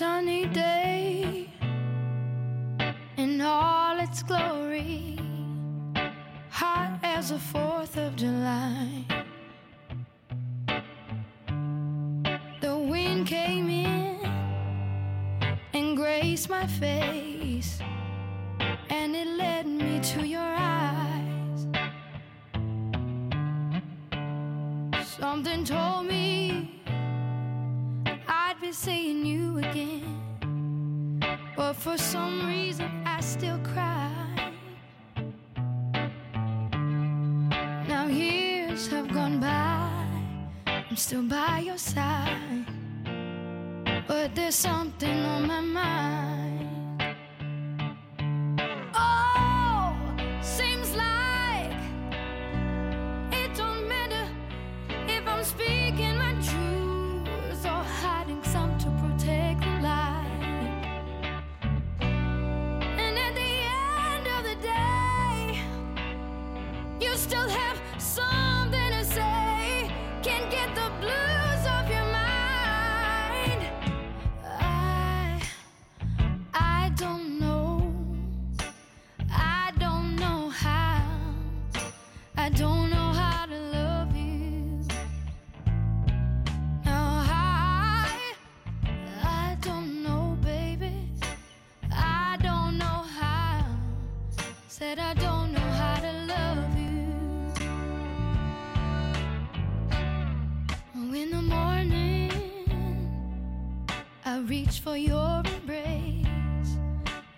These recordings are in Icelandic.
sunny day in all its glory, hot as the 4th of July. The wind came in and graced my face, and it led me to your eyes. Something told for some reason I still cry. Now years have gone by, I'm still by your side, but there's something on my mind. For your embrace.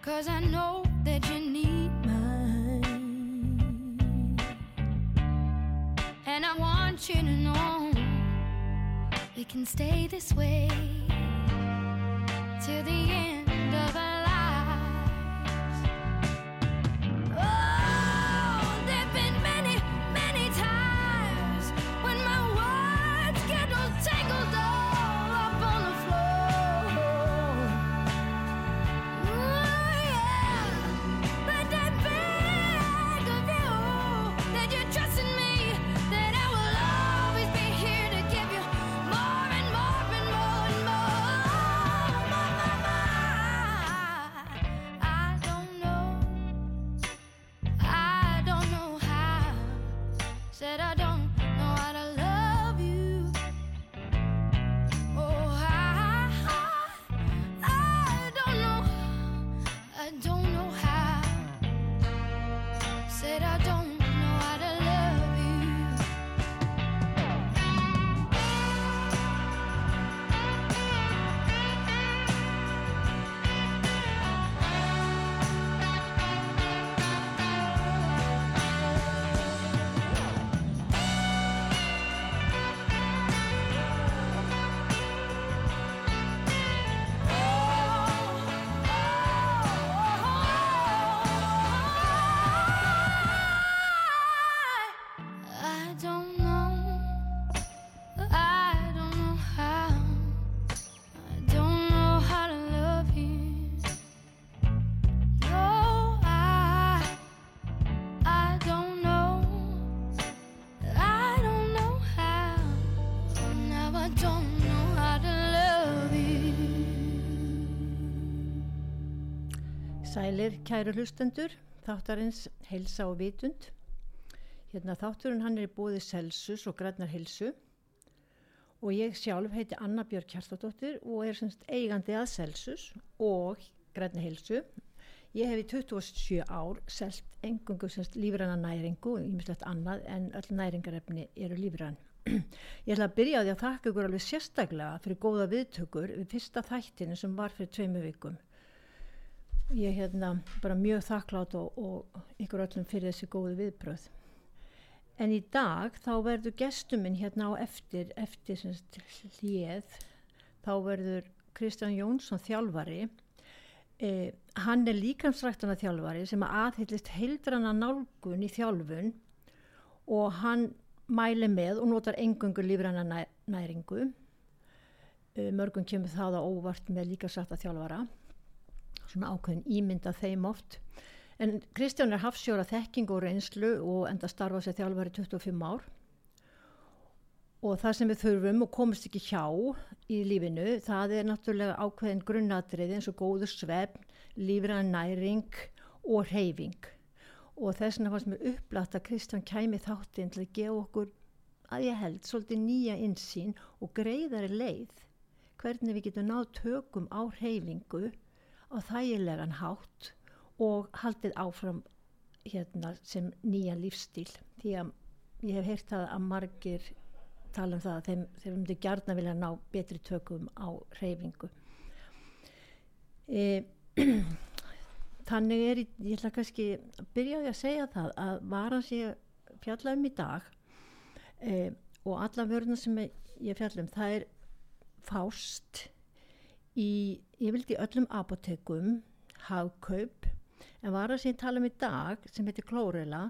Cause I know that you need mine. And I want you to know we can stay this way till the end Sælir, kæru hlustendur, þáttarins Helsa og Vitund. Hérna þátturinn hann er búið Celsus og Grænar Helsu og ég sjálf heiti Anna Björk Kjartadóttir og er semst eigandi að Celsus og Grænar Helsu. Ég hef í 27 ár selt engungu semst lífræna næringu ímislegt annað en öll næringarefni eru lífræn. Ég ætla að byrja á því að þakka ykkur alveg sérstaklega fyrir góða viðtökur við fyrsta þættinu sem var fyrir tveimu vikum ég hérna bara mjög þakklátt og, og ykkur öllum fyrir þessi góðu viðbröð en í dag þá verður gestuminn hérna á eftir eftir semst hlið þá verður Kristján Jónsson þjálfari. Eh, hann er líkamsræktana þjálfari sem aðhyllist heildrana nálgun í þjálfun og hann mæli með og notar engungu lífræna næ, næringu. Eh, mörgum kemur það á óvart með líkamsrækta þjálfara svona ákveðin ímynd af þeim oft. En Kristján er hafsjóra þekking og reynslu og enda starfa sér þjálfari 25 ár. Og það sem við þurfum og komast ekki hjá í lífinu það er náttúrulega ákveðin grunnadrið eins og góður svefn, lífræðan næring og reyfing og þess vegna fannst mér upplætt að Kristján kæmi þáttinn til að gefa okkur að ég held svolítið nýja insýn og greiðari leið hvernig við getum náð tökum á reyfingu á þægilegan hátt og haldið áfram hérna sem nýja lífstíl því að ég hef heyrt það að margir tala um það að þeim, þeim myndi gjarna vilja ná betri tökum á reyfingu e, þannig er ég ætla kannski að byrja að segja það að varan sé fjalla um í dag e, og alla vörðuna sem ég fjalla um það er fást í, ég vildi öllum apotekum hagkaup en varan sem ég tala um í dag sem heitir klórela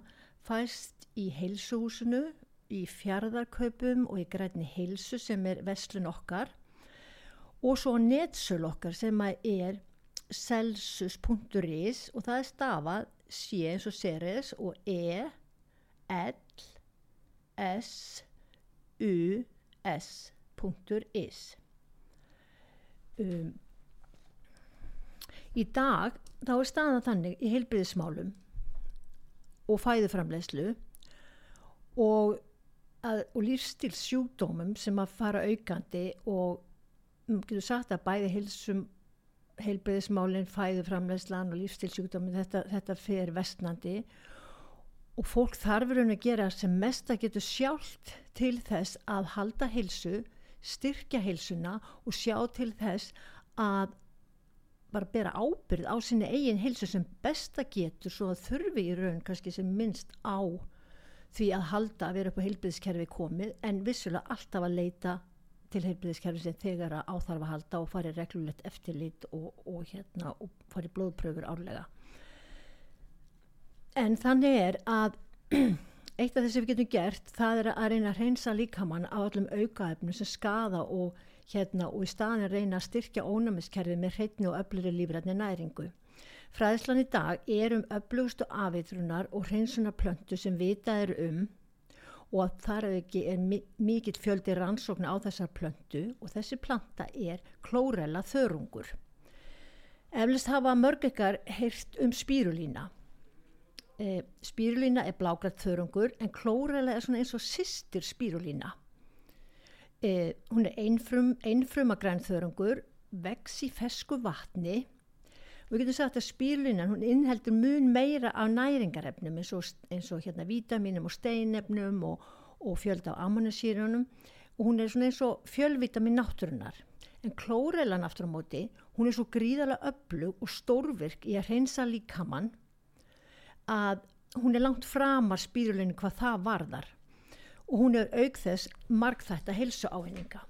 fæst í heilsuhúsinu í fjardarkaupum og í grænni heilsu sem er vestlun okkar og svo netsöl okkar sem er celsus.is og það er stafað sé eins og seres og e l s u s.is um, Í dag þá er staðan þannig í heilbriðismálum og fæðuframlegslu og og lífstilsjúkdómum sem að fara aukandi og um, getur sagt að bæði heilsum heilbreyðismálinn, fæðuframlegslan og lífstilsjúkdómum þetta, þetta fer vestnandi og fólk þarfur um að gera sem mest að getur sjálft til þess að halda heilsu, styrkja heilsuna og sjá til þess að bara bera ábyrð á sinni eigin heilsu sem besta getur svo að þurfi í raun kannski sem minnst á því að halda að vera upp á heilbyrðiskerfi komið en vissulega alltaf að leita til heilbyrðiskerfi sem þegar að áþarf að halda og fari reglulegt eftirlit og, og, hérna, og fari blóðpröfur árlega. En þannig er að eitt af þess að við getum gert það er að reyna að reynsa líkamann á öllum aukaefnum sem skada og, hérna, og í staðin reyna að styrkja ónæmiskerfi með hreitni og öfluri lífrætni næringu. Fræðslan í dag er um öflugustu afitrunar og hreinsunarplöntu sem vita er um og að þar ekki er mikill fjöldi rannsókna á þessar plöntu og þessi planta er klórella þörungur. Eflist hafa mörg ekkar heyrt um spírulína. E, spírulína er blágrætt þörungur en klórella er svona eins og sýstir spírulína. E, hún er einfrum, einfruma græn þörungur, vex í fesku vatni Við getum sagt að spýrlunan hún innheldur mun meira af næringarefnum eins og, eins og hérna vítaminum og steinefnum og, og fjöld á ammonisýrunum og hún er svona eins og fjölvitamin náttúrunar. En klórellan aftur á móti, hún er svo gríðarlega öflug og stórvirk í að hreinsa líkamann að hún er langt framar spýrlunin hvað það varðar og hún er aukþess markþætt að helsu áhenninga.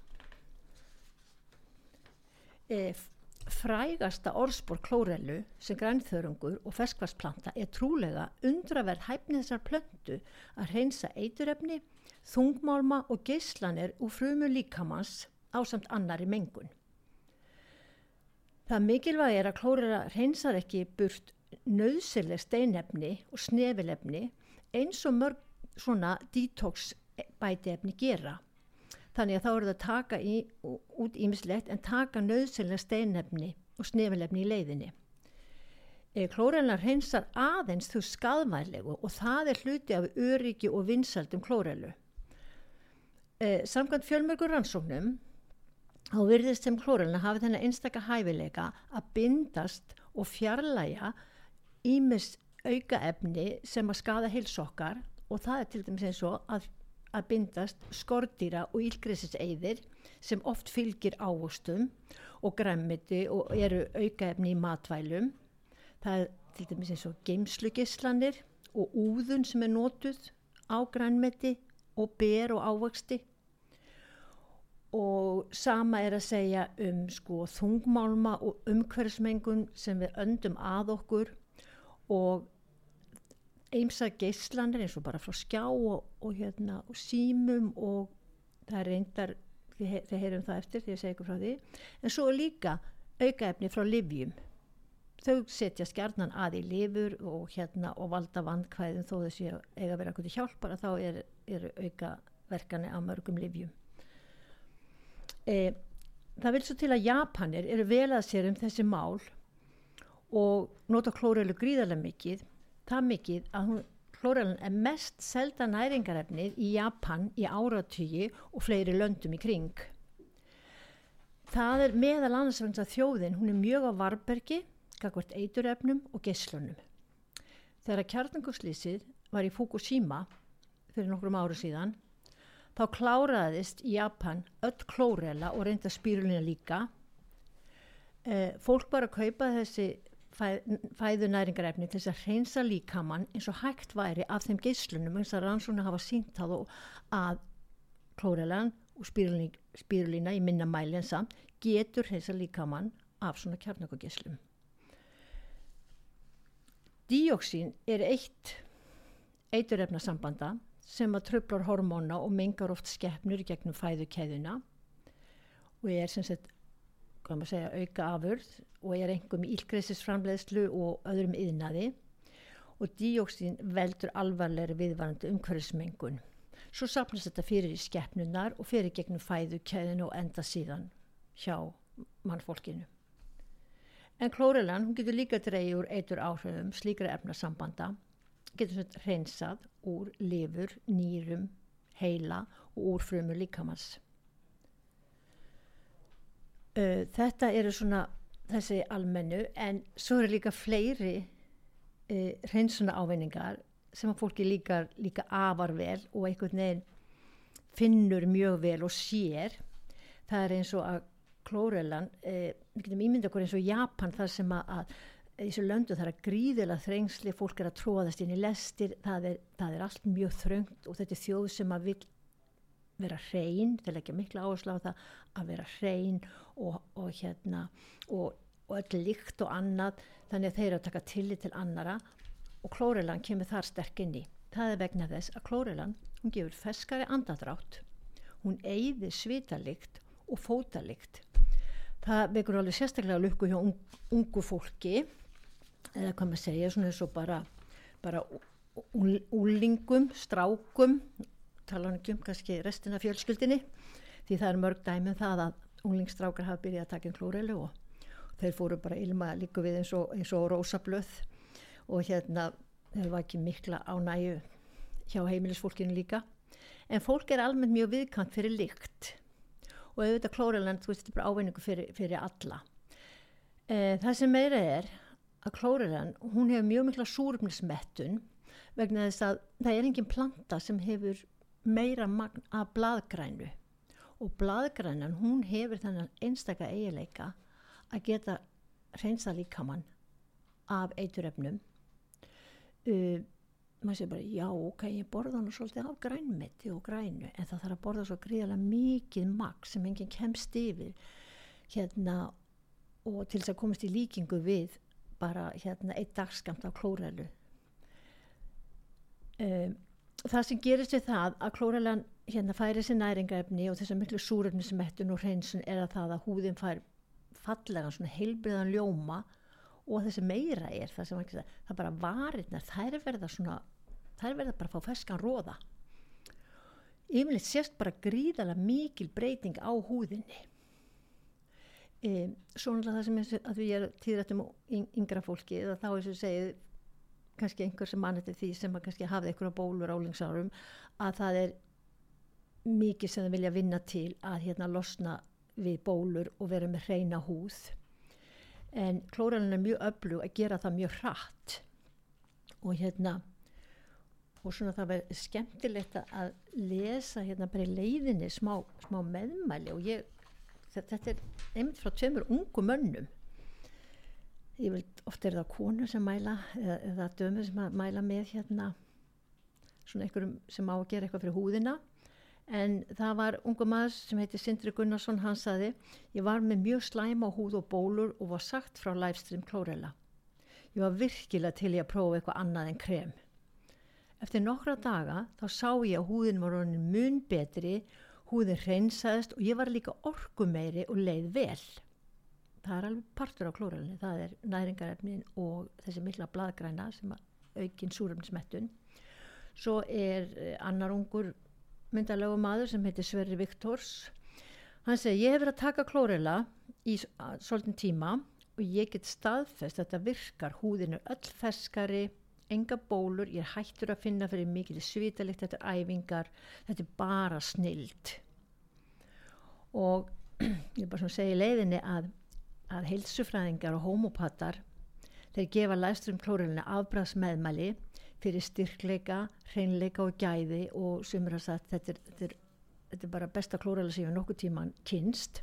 Ef Frægasta orðspór klórellu sem grænþörungur og ferskvarsplanta er trúlega undraverð hæfni þessar plöntu að hreinsa eiturefni, þungmálma og geyslanir úr frumu líkamans á samt annari mengun. Það mikilvæg er að klórella hreinsar ekki burt nöðsileg steinefni og snefilefni eins og mörg svona detox bætiefni gera þannig að þá eru það að taka í, út ímislegt en taka nöðsynlega steinefni og snefilefni í leiðinni. E, klórelnar hreinsar aðeins þú skadmælegu og það er hluti af öryggi og vinsaldum klórellu. E, samkvæmt fjölmörgur rannsóknum þá virðist sem klórelna hafi þennan einstakka hæfileika að bindast og fjarlæga ímis auka efni sem að skada heilsokkar og það er til dæmis eins og að að bindast skordýra og ílgrisiseiðir sem oft fylgir ávostum og græmmiti og eru aukaefni í matvælum. Það er til dæmis eins og geimslugislanir og úðun sem er nótuð á grænmeti og ber og ávexti. Og sama er að segja um sko þungmálma og umhverfsmengun sem við öndum að okkur og eimsa geyslanir eins og bara frá skjá og, og, hérna, og símum og það er reyndar, þið heyrum það eftir því að segja ykkur frá því, en svo líka aukaefni frá livjum. Þau setja skjarnan að í lifur og, hérna, og valda vandkvæðin þó þessi eiga að vera eitthvað hjálpar að þá er, er auka hliðarverkani af mörgum livjum. E, það vil svo til að Japanir eru vel að sér um þessi mál og nota klórelu gríðarlega mikið, það mikið að hún, klórelun er mest selda næringarefnið í Japan í áratygi og fleiri löndum í kring. Það er meðal annars þjóðin, hún er mjög á varbergi, gagvart eiturefnum og gesslunum. Þegar kjarnanguslýsið var í Fukushima fyrir nokkrum áru síðan, þá kláraðist í Japan öll klórela og reynda spírulina líka. Eh, fólk bara kaupa þessi fæðu næringarefni til þess að reynsa líkamann eins og hægt væri af þeim geyslunum eins og rannsóna hafa sínt á að klórelan og spírulina í minna mæli en samt getur reynsa líkamann af svona kjarnakogeslum. Díóksín er eitt eiturefnasambanda sem að tröflar hormóna og mengar oft skeppnur gegnum fæðukeðuna og er sem sagt segja, auka afurð og er engum ílgreisisframleðslu og öðrum yðnaði og díóksín veldur alvarlegri viðvarandi umhverfismengun. Svo sapnast þetta fyrir í skeppnunar og fyrir gegnum fæðukeðinu og enda síðan hjá mannfólkinu. En klórelan, hún getur líka dreyið úr eitur áhrifum slíkra efnasambanda, getur hreinsað úr lifur, nýrum, heila og úr frumur líkamans. Uh, þetta eru svona þessi almennu en svo eru líka fleiri uh, hreinsuna ávinningar sem að fólki líka, líka afar vel og einhvern veginn finnur mjög vel og sér. Það er eins og að klórelan, eh, við getum ímynda okkur eins og Japan þar sem að, að þessu löndu það er að gríðilega þrengsli, fólk er að tróðast inn í lestir, það er, það er allt mjög þröngt og þetta er þjóð sem að vil vera hrein, þeir leggja mikla áherslu á það að vera hrein og, og hérna og, og öll líkt og annað þannig að þeir eru að taka tillit til annara og klórelan kemur þar sterk inn í. Það er vegna þess að klórelan, hún gefur feskari andadrátt, hún eigði svitalikt og fótalikt það vekur alveg sérstaklega lukku hjá un, ungu fólki eða hvað maður segja svona eins og bara, bara úlingum, strákum tala hann ekki um kannski restina fjölskyldinni því það er mörg dæmið um það að unglingstrákar hafa byrjað að taka um klóreilu og þeir fóru bara ilma líka við eins og, og rosablöð og hérna þeir var ekki mikla ánægu hjá heimilisfólkinu líka en fólk er almennt mjög viðkant fyrir lykt og auðvitað klóreland, þú veist, þetta er bara ávinningu fyrir, fyrir alla. E, það sem meira er að klóreland, hún hefur mjög mikla súrumnismettun vegna þess að það er engin planta sem hefur meira magn af bladgrænu og bladgrænan, hún hefur þannig einstaka eigileika að geta reynsa líkamann af eituröfnum uh, maður sé bara já ok, ég borða nú svolítið af grænmeti og grænu en það þarf að borða svo gríðarlega mikið maks sem enginn kemst yfir. Hérna og til þess að komast í líkingu við bara hérna eitt dagskamt af klórelu um, það sem gerist við það að klórelan hérna færi þessi næringaefni og þess að miklu súröfnismettun og hreinsun er að það að húðin fær fallega svona heilbriðan ljóma og þessi meira er það sem það, það bara varirnar, þær verða svona þær verða bara að fá feskan róða. Yfirleitt sést bara gríðala mikil breyting á húðinni. E, svo náttúrulega það sem er að við erum tíðrættum yngra fólki eða þá er sem segið kannski einhver sem mann eftir því sem kannski hafði einhverja bólur álingsárum að það er mikið sem það vilja vinna til að hérna losna við bólur og vera með hreina húð. En klóralinn er mjög öflug að gera það mjög hratt. Og hérna og svona það verður skemmtilegt að lesa hérna bara í leiðinni smá, smá meðmæli. Og ég þetta er einmitt frá tveimur ungu mönnum ég vil ofta er það konu sem mæla eða, eða dömur sem mæla með hérna svona einhverjum sem á að gera eitthvað fyrir húðina. En það var ungu maður sem heiti Sindri Gunnarsson, hann saði ég var með mjög slæma húð og bólur og var sagt frá livestream klórela ég var virkilega til ég að prófa eitthvað annað en krem. Eftir nokkra daga þá sá ég að húðin var mun betri, húðin hreinsaðist og ég var líka orkumeiri og leið vel. Það er alveg partur á klóralni, það er næringarefnin og þessi mikla bladgræna sem aukinn súrumsmettun. Svo er eh, annar ungur myndalegu maður sem heitir Sverri Viktors. Hann segi ég hef verið að taka klórela í svolítinn tíma og ég get staðfest að þetta virkar. Húðin er öll ferskari enga bólur, ég er hættur að finna fyrir mikil svítalikt, þetta er æfingar þetta er bara snild og ég er bara svona að segja í leiðinni að, að heilsufræðingar og homopatar þeir gefa læstrum klórelina afbræðs meðmæli fyrir styrkleika, hreinleika og gæði og sumur að þetta þetta er, þetta er bara besta klórela sem hef nokkuð tíman kynst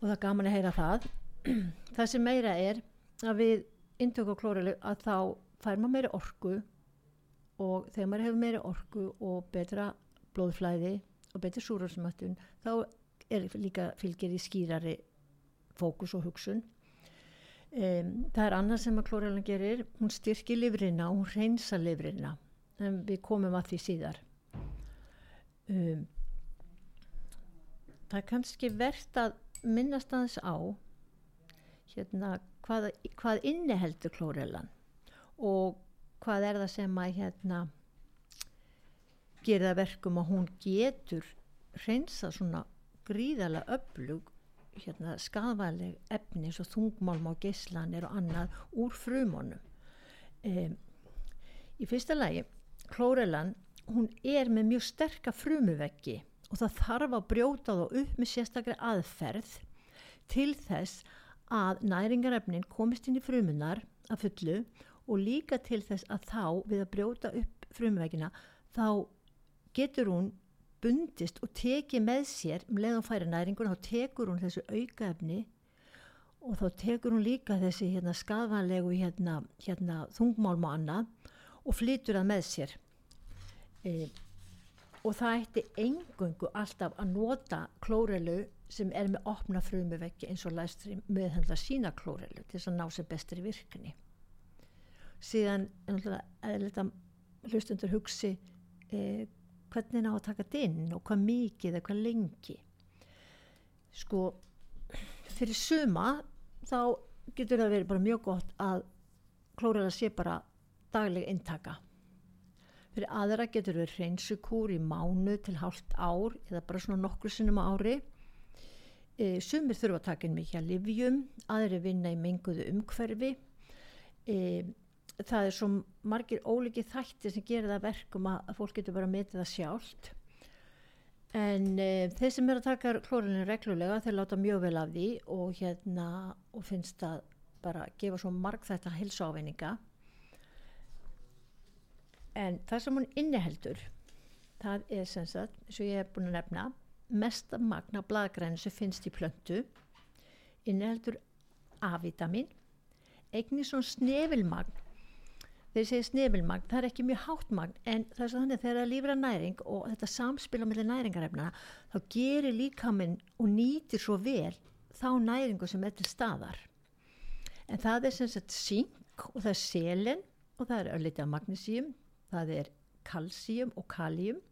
og það er gaman að heyra það. Það sem meira er að við intöku á klórelu að þá fær maður meiri orku og þegar maður hefur meiri orku og betra blóðflæði og betri súrálsmöttun þá er líka fylgir í skýrari fókus og hugsun. Um, það er annað sem að klórelan gerir hún styrkir livrina og hún reynsa livrina en við komum að því síðar. Um, það er kannski verðt að minnast aðeins á hérna hvað, hvað inniheldur klórelan? Og hvað er það sem að hérna gera verkum að hún getur reynsa svona gríðarlega öflug hérna, skadvæleg efni eins og þungmálma og geislanir og annað úr frumunum. Um, í fyrsta lagi, klórelan, hún er með mjög sterka frumuveggi og það þarf að brjóta þá upp með sérstakri aðferð til þess að næringarefnin komist inn í frumunar að fullu og líka til þess að þá við að brjóta upp frumuveggina þá getur hún bundist og tekið með sér um leið og færi næringun þá tekur hún þessu aukaefni og þá tekur hún líka þessi hérna, skadvanlegu hérna, hérna, þungmálma annað og flytur það með sér. E, og það ætti engungu alltaf að nota klórelu sem er með opna frumuveggi eins og læstri meðhendla sína klórelu til þess að ná sér bestri virkni. Síðan er að hlustundur hugsi e, hvernig ná að taka þetta inn og hvað mikið eða hvað lengi. Sko fyrir suma þá getur það verið bara mjög gott að klórela sé bara dagleg intaka fyrir aðra getur verið hreinsukúr í mánu til hálft ár eða bara svona nokkru sinnum ári. E, sumir þurfa að taka inn mikið að livjum aðri vinna í menguðu umhverfi. E, það er svo margir óliki þættir sem gerir það verkum að, að fólk getur bara að metið það sjálft. En e, þeir sem er að taka klórinu reglulega þeir láta mjög vel af því og hérna og finnst það bara að gefa svo marg þetta hilsávinninga en það sem hún inniheldur það er sem sagt, eins og ég hef búin að nefna mesta magna bladgræni sem finnst í plöntu inniheldur A-vitamin eignin svona snefilmagn ég segi snefilmagn, það er ekki mjög hátt magn en það er þannig að þegar það lífra næring og þetta samspil á milli næringarefna þá gerir líkaminn og nýtir svo vel þá næringu sem er til staðar. En það er sem sagt sink og það er selin og það er öllitið af magnísíum það er kalsíum og kaljum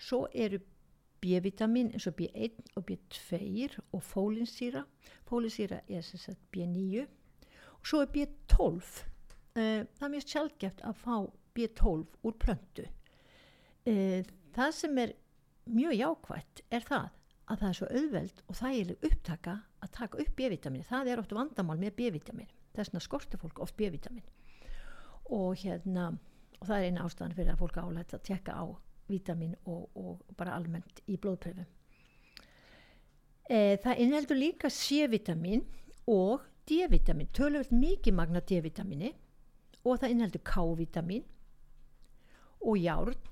svo eru B-vitamin eins og B1 og B2 og fólinsýra. Fólinsýra er sem sagt B9 og svo er B12 Uh, það er mjög sjálfgeft að fá B12 úr plöntu. Uh, það sem er mjög jákvætt er það að það er svo auðveld og þægileg upptaka að taka upp B-vitamin. Það er oft vandamál með B-vitamin. Þess vegna skortir fólk oft B-vitamin. Og, hérna, og það er eina ástæðan fyrir að fólk álægt að tekka á vitamin og, og bara almennt í blóðpröfu. Uh, það innheldur líka C-vitamin og D-vitamin, tölvöld mikið magna D-vitamini og það innheldur K-vitamin og járn.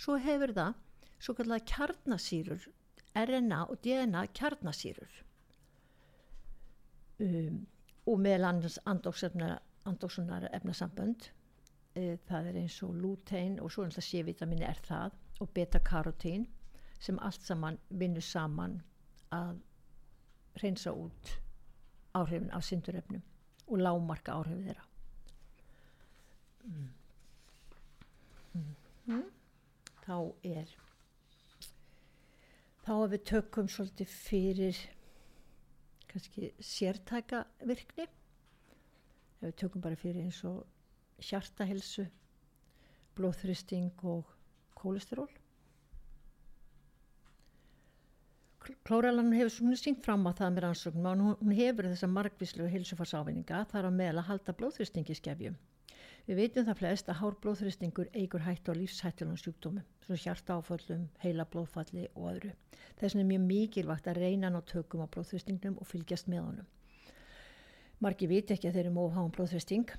Svo hefur það svo kallega kjarnasýrur RNA og DNA kjarnasýrur. Um, og meðal annars andóksunar efnasambönd. E, það er eins og lutein og svo og C-vitamin er það og beta-karotín sem allt saman vinnur saman að reynsa út áhrifin af syndurefnum og lámarka áhrifin þeirra Mm. Mm. þá er þá að við tökum svolítið fyrir kannski sértæka virkni ef við tökum bara fyrir eins og hjartahilsu blóðþristing og kólesteról klóralan hefur svona sínt fram á það með rannsóknum og hún, hefur þessa margvíslu hilsufarsávinninga þar á meðal að halda blóðþristingi skefjum. Við veitum það flest að hár blóðþristingur eigur hættu á lífshættilum sjúkdómum, svona hjarta áföllum, heila blóðfalli og öðru. Þess vegna er mjög mikilvægt að reyna ná tökum á blóðþristingnum og fylgjast með honum. Marki viti ekki að þeir eru móð háum blóðþristing.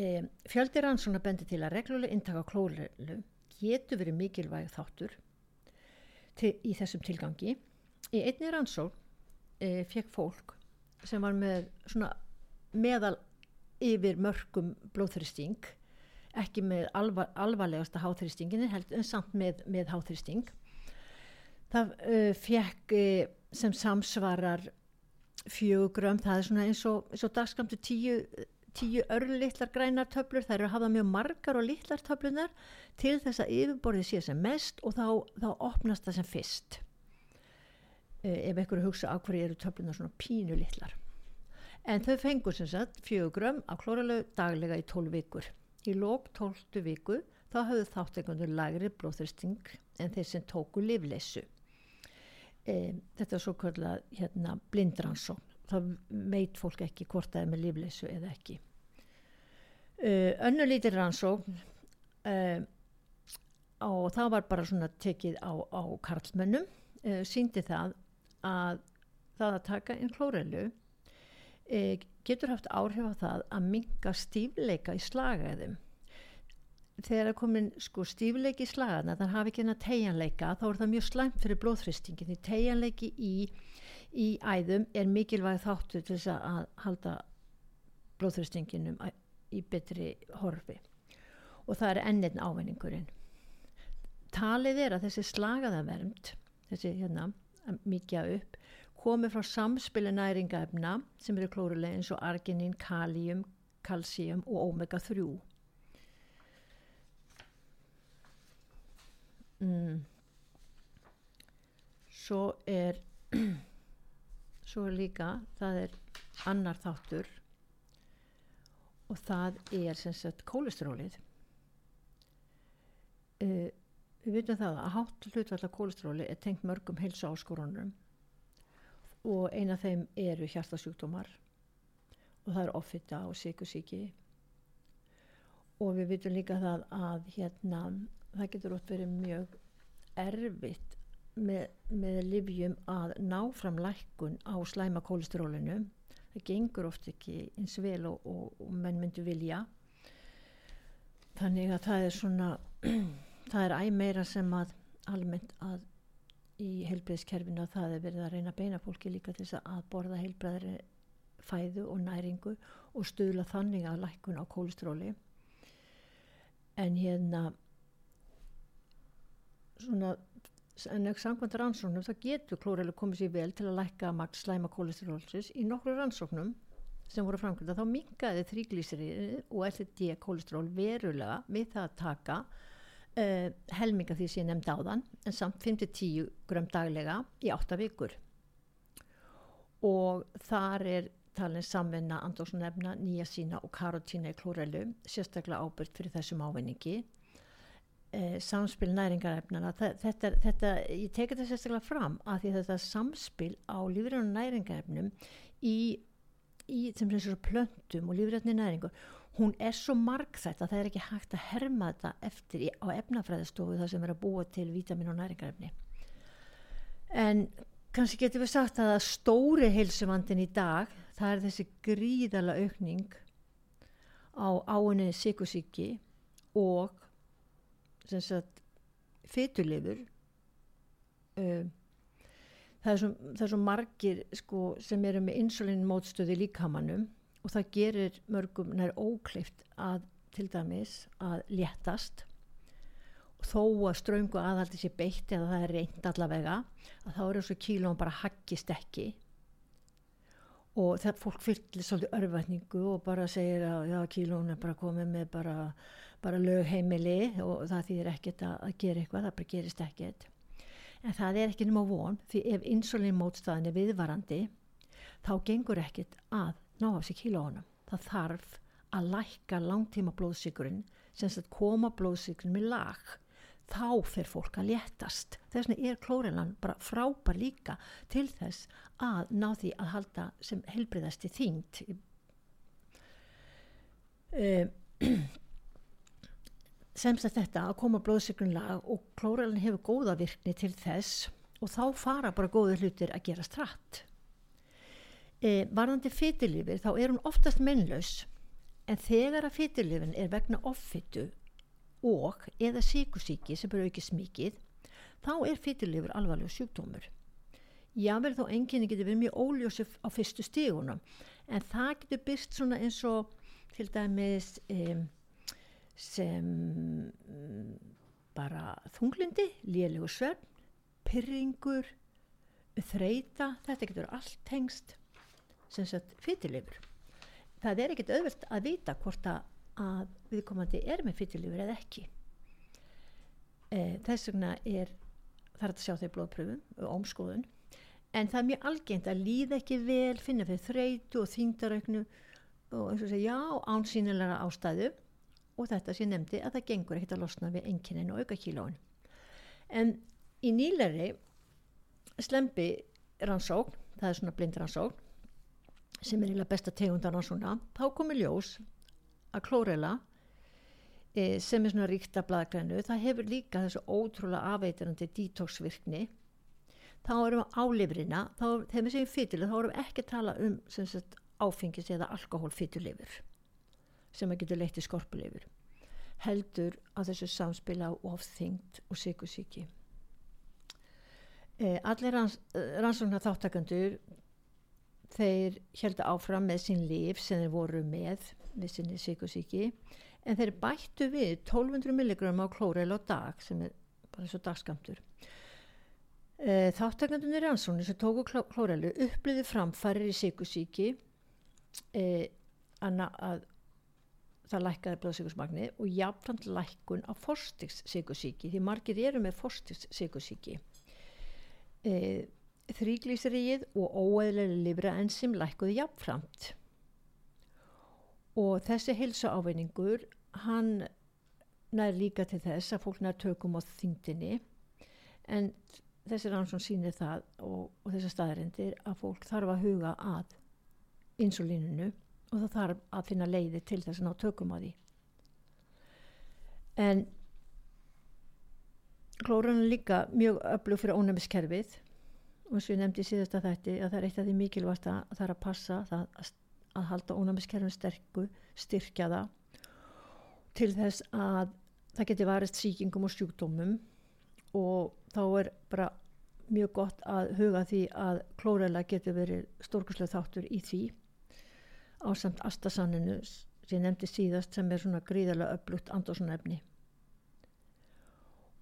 E, fjöldir rannsóna bendi til að regluleg intaka klórilu getur verið mikilvæg þáttur til, í þessum tilgangi. Í einni rannsók e, fekk fólk sem var með svona meðal yfir mörgum blóðþristing ekki með alvar, alvarlegasta háþristingin en samt með, með háþristing það uh, fekk uh, sem samsvarar fjögugrömm, það er svona eins og, og dagskamtu tíu, tíu örlittlar grænar töflur, það eru að hafa mjög margar og littlar töflunar til þess að yfirborðið sé sem mest og þá, þá opnast það sem fyrst. Uh, ef einhverju hugsa á hverju eru töflunar svona pínu littlar en þau fengur sem sagt fjögrum á klóralög daglega í 12 vikur. Í lók 12 viku þá hafðu þáttekundur lagri blóðþristing en þeir sem tóku livleysu. E, þetta er svo kvörlega hérna, blindransón. Það veit fólk ekki hvort það er með livleysu eða ekki. E, önnu lítir rannsók e, og það var bara svona tekið á, á karlmönnum síndi það að það að taka einn klórelu e, getur haft áhrif á það að minga stífleika í slagaðum þegar það komin sko, stífleiki í slagaðna þannig að hafa ekki hennar tegjanleika þá er það mjög slæmt fyrir blóðfristingin því tegjanleiki í, í æðum er mikilvæg þáttu til þess að halda blóðfristinginum í betri horfi. Og það er ennin ávinningurinn. Talið er að þessi slagaðavernd þessi hérna mikið upp komið frá samspili næringaefna sem eru klórulega eins og arginin, kalium, kalsíum og omega-3. Mm. Svo er svo er líka, það er annar þáttur og það er sem sagt kólesterólið. Uh, við veitum það að hátt hlutvallar kólestróli er tengt mörgum heilsu áskorunum og eina af þeim eru hjartasjúkdómar. Og það er offita og sykusíki og við vitum líka það að hérna það getur ótt verið mjög erfitt með, með livjum að ná fram lækkun á slæma kólesterólinu það gengur oft ekki eins vel og, og, og menn myndu vilja. Þannig að það er svona það er æg meira sem að almennt að í heilbreyðskerfinu að það er verið að reyna beina fólki líka til þess að borða heilbreyðri fæðu og næringu og stuðla þannig að lækkun á kólestróli en hérna svona en ekki samkvæmt rannsóknum það getur klórilega komið sér vel til að lækka magt slæma kólesterólsis í nokkru rannsóknum sem voru framkvæmda þá mingaði þrýglísirinn og LD kólestról verulega við það að taka uh, helminga því sem ég nefndi áðan en samt 5-10 gram daglega í 8 vikur. Og þar er talin samvinna andóksnefna, nýja sína og karotína í klórelu sérstaklega ábyrgt fyrir þessum ávinningi. Eh, samspil næringarefnana þetta, þetta, ég teki þetta sérstaklega fram að því þetta samspil á lífræðinu næringarefnum í, í sem þessar plöntum og lífræðinu næringu hún er svo margþætt að það er ekki hægt að herma þetta eftir á efnafræðistofu það sem er að búa til vítamin og næringarefni. En kannski getur við sagt að stóri heilsumandin í dag það er þessi gríðala aukning á áinni sykusíki og sem sagt fytulifur um, það, það er svo margir sko, sem eru með insulin mótstöði líkamannum og það gerir mörgum nær óklift að til dæmis að léttast. Og þó að ströngu aðhaldi sér beitt eða það er reynd allavega að þá er þessu kílón bara haggist ekki. Og það fólk fyllir svolítið örvætningu og bara segir að já, kílón er bara komið með bara, bara lögheimili og það þýðir ekkert að, að gera eitthvað, það bara gerist ekkert. En það er ekki nema von því ef insulinmótstaðin er viðvarandi þá gengur ekkert að ná af sig kílónum. Það þarf að lækka langtíma blóðsíkurinn sem að koma blóðsíkurinn með lag. þá fer fólk að léttast þess vegna er klórelan bara frábær líka til þess að ná því að halda sem helbriðasti þyngd um, semst að þetta að koma blóðsikrunlag og klórelan hefur góða virkni til þess og þá fara bara góðu hlutir að gera stratt e, varðandi fytilífir þá er hún oftast mennlaus en þegar að fytilífin er vegna offitu og eða síkusíki sem eru ekki smikið þá er fytilífur alvarlega sjúkdómur. Jável þó enginni getur verið mjög óljósi á fyrstu stígunum en það getur byrst svona eins og til dæmis um, sem bara þunglindi, lélegu svörn pyrringur þreita, þetta getur allt tengst sem sagt fytilifur það er ekkit auðvilt að vita hvort að viðkomandi er með fytilifur eða ekki. E, þess vegna er þarf að sjá þeir blóðpröfum og ómskoðun. En það er mjög algengt að líða ekki vel, finna fyrir þreitu og þýngdarauknu og eins og segja já, ánsýnilega ástæðu. Og þetta sem ég nefndi að það gengur ekkert að losna við enginnin og auka kílóin. En í nýleri slempi rannsókn það er svona blind rannsókn sem er eiginlega besta tegundan rannsókna þá komur ljós að klórela e, sem er svona ríkta bladgrænu það hefur líka þessu ótrúlega afeitirandi detoxvirkni. Þá erum við á lifrina þá, þegar við segjum fytileg þá erum við ekki að tala um sagt, áfengis eða alkohólfytulifur sem að getur leitt í skorpulifur heldur á þessu samspila á ofþyngd og sykusíki eh, allir ranns, rannsóknar þáttakandur þeir heldur áfram með sín líf sem þeir voru með við sinni sykusíki en þeir bættu við 1200 milligram á klórel á dag sem er bara svo dagskamtur Eh, Þáttakandunir rannsóknir sem tóku klórelu uppliði framfærir í sykusíki e, að, að það lækkaði blóðsíkusmagni og jafnframt lækkun á forstiks sykusíki því margir eru með forstiks sykusíki. E, Þrýglísriðið og óeðlega livra enzim lækkuði jafnframt. Og þessi heilsu ávinningur hann nær líka til þess að fólk nær tökum á þyngdini en þessi rannsón sýnir það og, og þessar staðarindir að fólk þarf að huga að insulínunu og það þarf að finna leiði til þess að ná tökum að því. En klórun er líka mjög öflug fyrir ónæmiskerfið og eins og ég nefndi síðast að þetta að það er eitt af því mikilvægt að það er að passa það, að, halda ónæmiskerfin sterku styrkja það til þess að það geti varist síkingum og sjúkdómum. Og þá er bara mjög gott að huga því að klórela getur verið stórkurslega þáttur í því á samt astasanninu sem ég nefndi síðast sem er svona gríðarlega upplutt andósunefni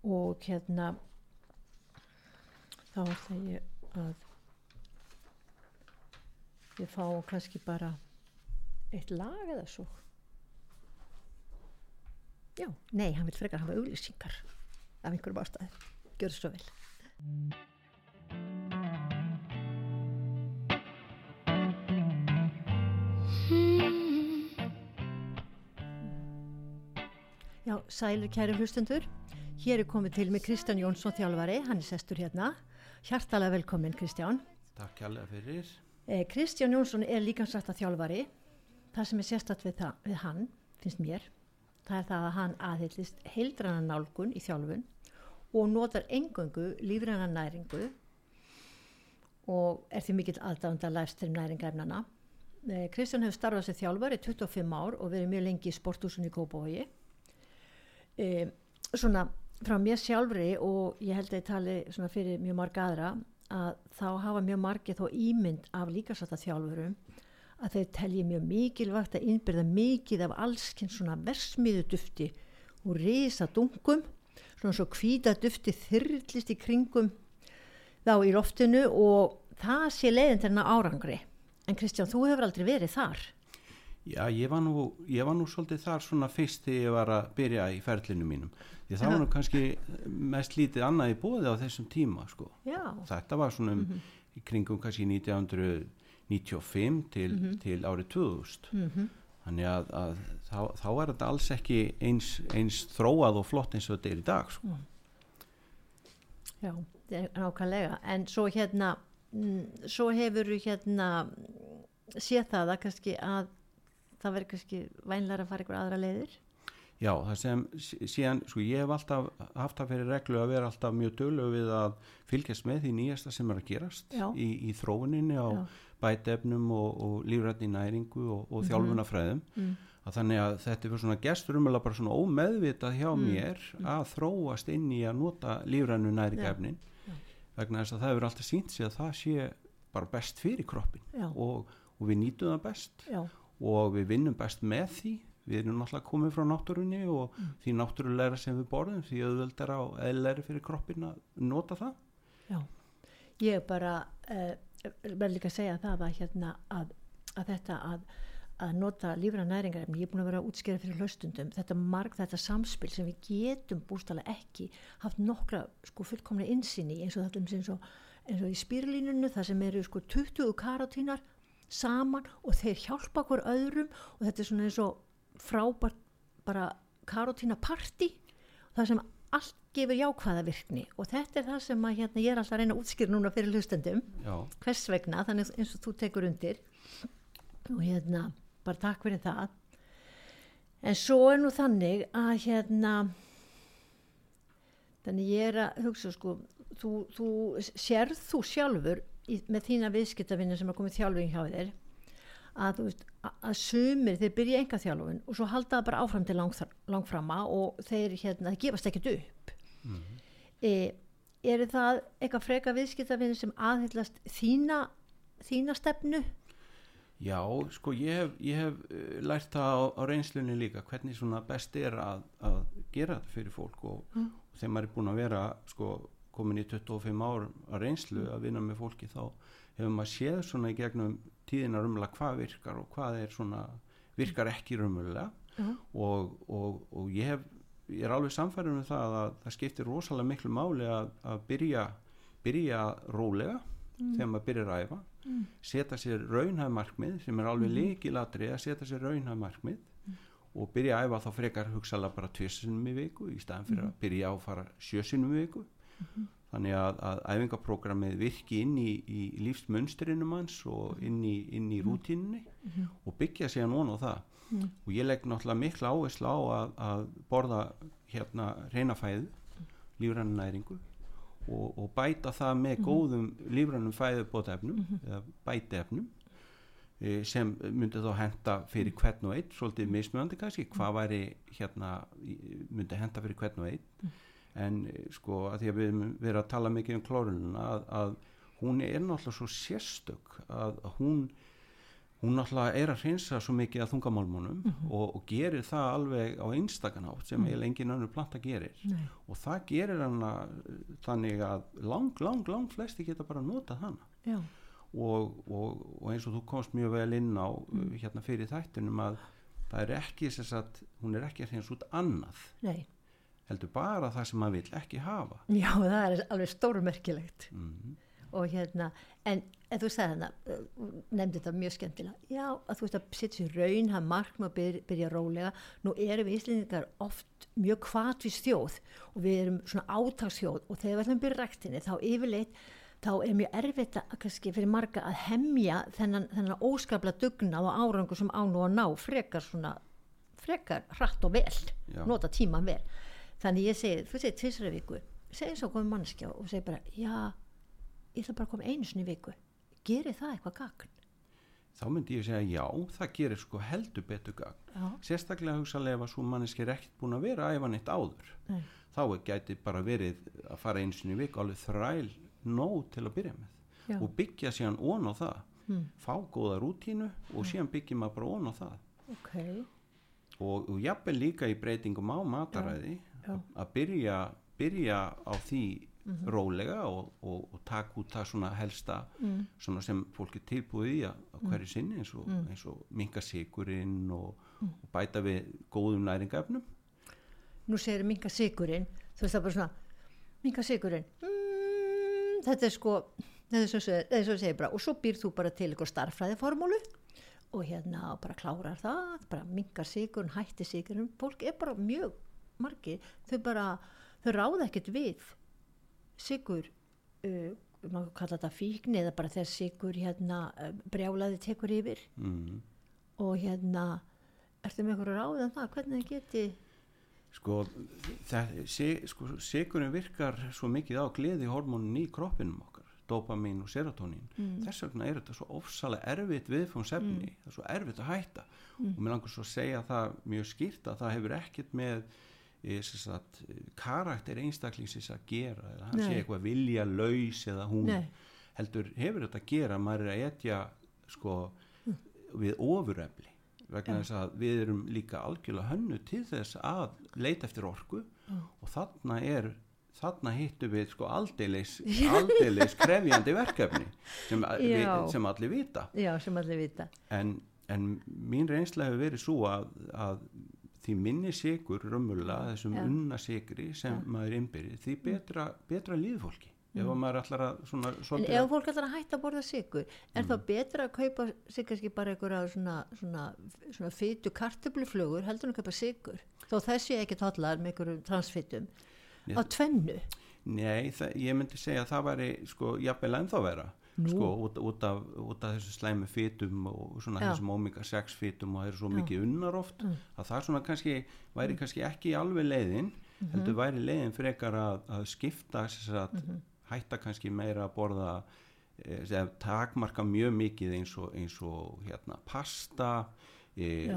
og hérna þá það ég að ég fá kannski bara eitt lag eða svo. Já, nei, hann vil frekar hafa auglýsingar af einhverjum ástæði gjör svo vel. Já, sælir kæri hlustendur. Hér er komið til með Kristján Jónsson þjálfari, hann er sestur hérna hjartalega velkomin Kristján Takk hjálpa fyrir eh, Kristján Jónsson er líka sagt að þjálfari það sem er sérstatt við, það, við hann finnst mér það er það að hann aðhyllist heildrana nálgun í þjálfun og notar engöngu lífræna næringu og er því mikill aðdánda læfstrim næringarnana. Eh, Kristján hefur starfað sér þjálfar í 25 ár og verið mjög lengi í sporthúsunni í Kópavogi. E, svona frá mér sjálfri og ég held að ég tali svona fyrir mjög marga aðra að þá hafa mjög margi þó ímynd af líkarsata þjálfurum að þeir telji mjög mikilvægt að innbyrða mikið af allskinn svona versmiðu dufti og risa dungum svona svo kvíta dufti þyrlist í kringum þá í loftinu og það sé leiðin til hennar árangri. En Kristján, þú hefur aldrei verið þar Já, ég var nú, ég var nú svolítið þar svona fyrst þegar ég var að byrja í ferlinu mínum því það var nú kannski mest lítið annað í bóði á þessum tíma sko. þetta var svona um, mm -hmm. í kringum kannski 1995 til, mm -hmm. til árið 2000 mm -hmm þannig að, að þá, þá er þetta alls ekki eins, eins þróað og flott eins og þetta er í dag sko. Já, nákvæmlega en svo hérna mm, svo hefur hérna séð það að kannski að það verður kannski vænlega að fara ykkur aðra leiðir Já, það sem síðan, sko ég hef alltaf haft það fyrir reglu að vera alltaf mjög dölög við að fylgjast með því nýjasta sem er að gerast í, í þróuninni á Já. bætefnum og, og lífrætni næringu og, og mm -hmm. þjálfunafræðum mm. að þannig að þetta er svona gesturumöla bara svona ómeðvitað hjá mm. mér að þróast inn í að nota lífrænu næringefnin vegna þess að það hefur alltaf sínt sig að það sé bara best fyrir kroppin og, og við nýtum það best Já. Og við vinnum best með því. Við erum náttúrulega komið frá náttúrunni og mm. því náttúrulegra sem við borðum því auðvöldar á eðlæri fyrir kroppin að nota það. Já, ég bara uh, verður líka að segja það að, hérna, að, að þetta að, að nota lífra næringar ég er búin að vera að útskýra fyrir hlustundum þetta marg, þetta samspil sem við getum bústala ekki haft nokkra sko fullkomna insýni eins og þetta eins og, eins og í spýrlínunu það sem eru sko 20 karotínar saman og þeir hjálpa okkur öðrum og þetta er svona eins og frábært bara karotína parti það sem allt gefur jákvæða virkni. Og þetta er það sem að hérna, ég er alltaf að reyna að útskýra núna fyrir hlustendum. Hvers vegna, þannig eins og þú tekur undir. Og hérna bara takk fyrir það. En svo er nú þannig að hérna þannig ég er að hugsa sko þú, þú sérð þú sjálfur í, með þína viðskiptafinni sem er komið þjálfing hjá þér að, veist, að sumir þeir byrja enga þjálfun og svo halda það bara áfram til lang, langframa og þeir hérna, gefast ekkert upp mm -hmm. e, er það eitthvað freka viðskiptafinn sem aðhyllast þína, þína stefnu? Já, sko ég hef, ég hef eh, lært það á, á reynslunni líka hvernig svona best er að, að gera þetta fyrir fólk og, mm. og þegar maður er búin að vera sko komin í 25 ár að reynslu að vinna með fólki þá hefur maður séð svona í gegnum tíðina rumla hvað virkar og hvað er svona virkar ekki rumlega uh -huh. og, og, og ég hef ég er alveg samfærið með um það að það skiptir rosalega miklu máli að, að byrja byrja rólega mm. þegar maður byrjar að æfa mm. setja sér raunhæðmarkmið sem er alveg mm. líkilatri að setja sér raunhæðmarkmið mm. og byrja að æfa þá frekar hugsalega bara tvisinum í viku í staðan fyrir mm. að byrja að fara sjösinum í viku -hmm þannig að, að æfingaprogrammið virki inn í, í lífsmönsturinnum hans og mhm. inn í, inn í mhm. rútínunni mm -hmm. og byggja að nóna á það mm. og ég legg náttúrulega mikla áherslu á að, að borða hérna reynafæðu lífrannu næringu og, og bæta það með mm góðum lífrannum fæðubótefnum eða bætefnum e, sem myndi þá henda fyrir hvern og einn svolítið mismjöndi kannski hvað væri hérna myndi henda fyrir hvern og einn en sko að því að við verðum að tala mikið um klórununa að, að hún er náttúrulega svo sérstök að, að hún hún náttúrulega er að hreinsa svo mikið að þungamálmónum mm -hmm. og, og gerir það alveg á einstakanátt sem mm -hmm. engin önnur planta gerir Nei. og það gerir hana þannig að lang, lang, lang flesti geta bara notað hana og, og, og eins og þú komst mjög vel inn á mm. hérna fyrir þættunum að það er ekki þess að hún er ekki að hreinsa út annað Nei heldur bara það sem maður vil ekki hafa. Já, það er alveg stórmerkilegt. Mm -hmm. og hérna en, en þú sagði þarna, uh, nefndi þetta mjög skemmtilega, já, að þú veist að setja sér raun, hafa markma að byrja, byrja rólega. Nú erum við íslendingar oft mjög kvatvís þjóð og við erum svona átagsþjóð og þegar við ætlum að byrja ræktinni þá yfirleitt þá er mjög erfitt að kannski fyrir marga að hemja þennan, þennan óskapla dugnað og árangur sem án og að ná frekar svona frekar hratt og vel, já. nota tíman vel þannig ég segi, þú segir tvisra viku segi svo komið mannskjá og segi bara já, ég ætla bara að koma einu sinni viku gerir það eitthvað gagn? Þá myndi ég segja já, það gerir sko heldur betur gagn já. sérstaklega hugsalega ef að svo manneski er ekkert búin að vera æfa neitt áður Nei. þá gæti bara verið að fara einu sinni viku alveg þræl nóg til að byrja með já. og byggja síðan ón á það hmm. fá góða rútínu og síðan byggja maður bara ón á það okay. og, og jafnveg líka í breytingum á mataræði að byrja, byrja á því mm -hmm. rólega og, og, og taka út það svona helsta mm. svona sem fólk er tilbúið í að, að mm. hverju sinni eins og, mm. og minga sigurinn og mm. bæta við góðum næringafnum Nú segir minga sigurinn þú veist það bara svona minga sigurinn mm, þetta er sko þetta er svo, svo segir bara og svo býr þú bara til eitthvað starfræðiformúlu og hérna bara klárar það bara mingar sigurinn, hætti sigurinn fólk er bara mjög margir þau bara, þau ráða ekkert við sigur uh, maður kalla þetta fíkni eða bara þegar sigur hérna uh, brjálaði tekur yfir mm. og hérna ertu með eitthvað ráð en um það, hvernig það geti sko, sko sigurinn virkar svo mikið á gleði hormónin í kroppinum okkar dopamin og serotonin mm. þess vegna er þetta svo ofsalega erfitt viðfónsefni, mm. það er svo erfitt að hætta mm. og mér langar svo að segja það mjög skýrt að það hefur ekkert með sagt, karakter einstaklingsins að gera eða hann Nei. sé eitthvað vilja laus eða hún Nei. heldur hefur þetta að gera maður er að etja sko mm. við ofurefli vegna þess að við erum líka algjörlega hönnu til þess að leita eftir orku og þarna er þarna hittu við sko aldeilis, aldeilis krefjandi verkefni sem, við, sem allir vita Já, sem allir vita en, en mín reynsla hefur verið svo að, að því minni sigur römmulega þessum Já. unna sigri sem Já. maður innbyrði því betra, betra líðfólki ef mm. maður ætlar að svona, en ef fólk ætlar að hætta að borða sigur er mm. það betra að kaupa sig kannski bara einhverja svona, svona, svona fytu kartöfluflugur heldur en að kaupa sigur þó þessi ekki tallar með einhverjum transfittum á tvennu Nei, það, ég myndi segja að það væri sko jafnvel ennþá vera. Sko út, út, af, út af þessu slæmi fytum og svona Já. þessum omega 6 fytum og það er svo mikið unnar oft mm. að það svona kannski væri mm. kannski ekki alveg leiðin mm -hmm. heldur væri leiðin frekar að, að skipta að -hmm. hætta kannski meira að borða eða eh, takmarka mjög mikið eins og, eins og hérna pasta E,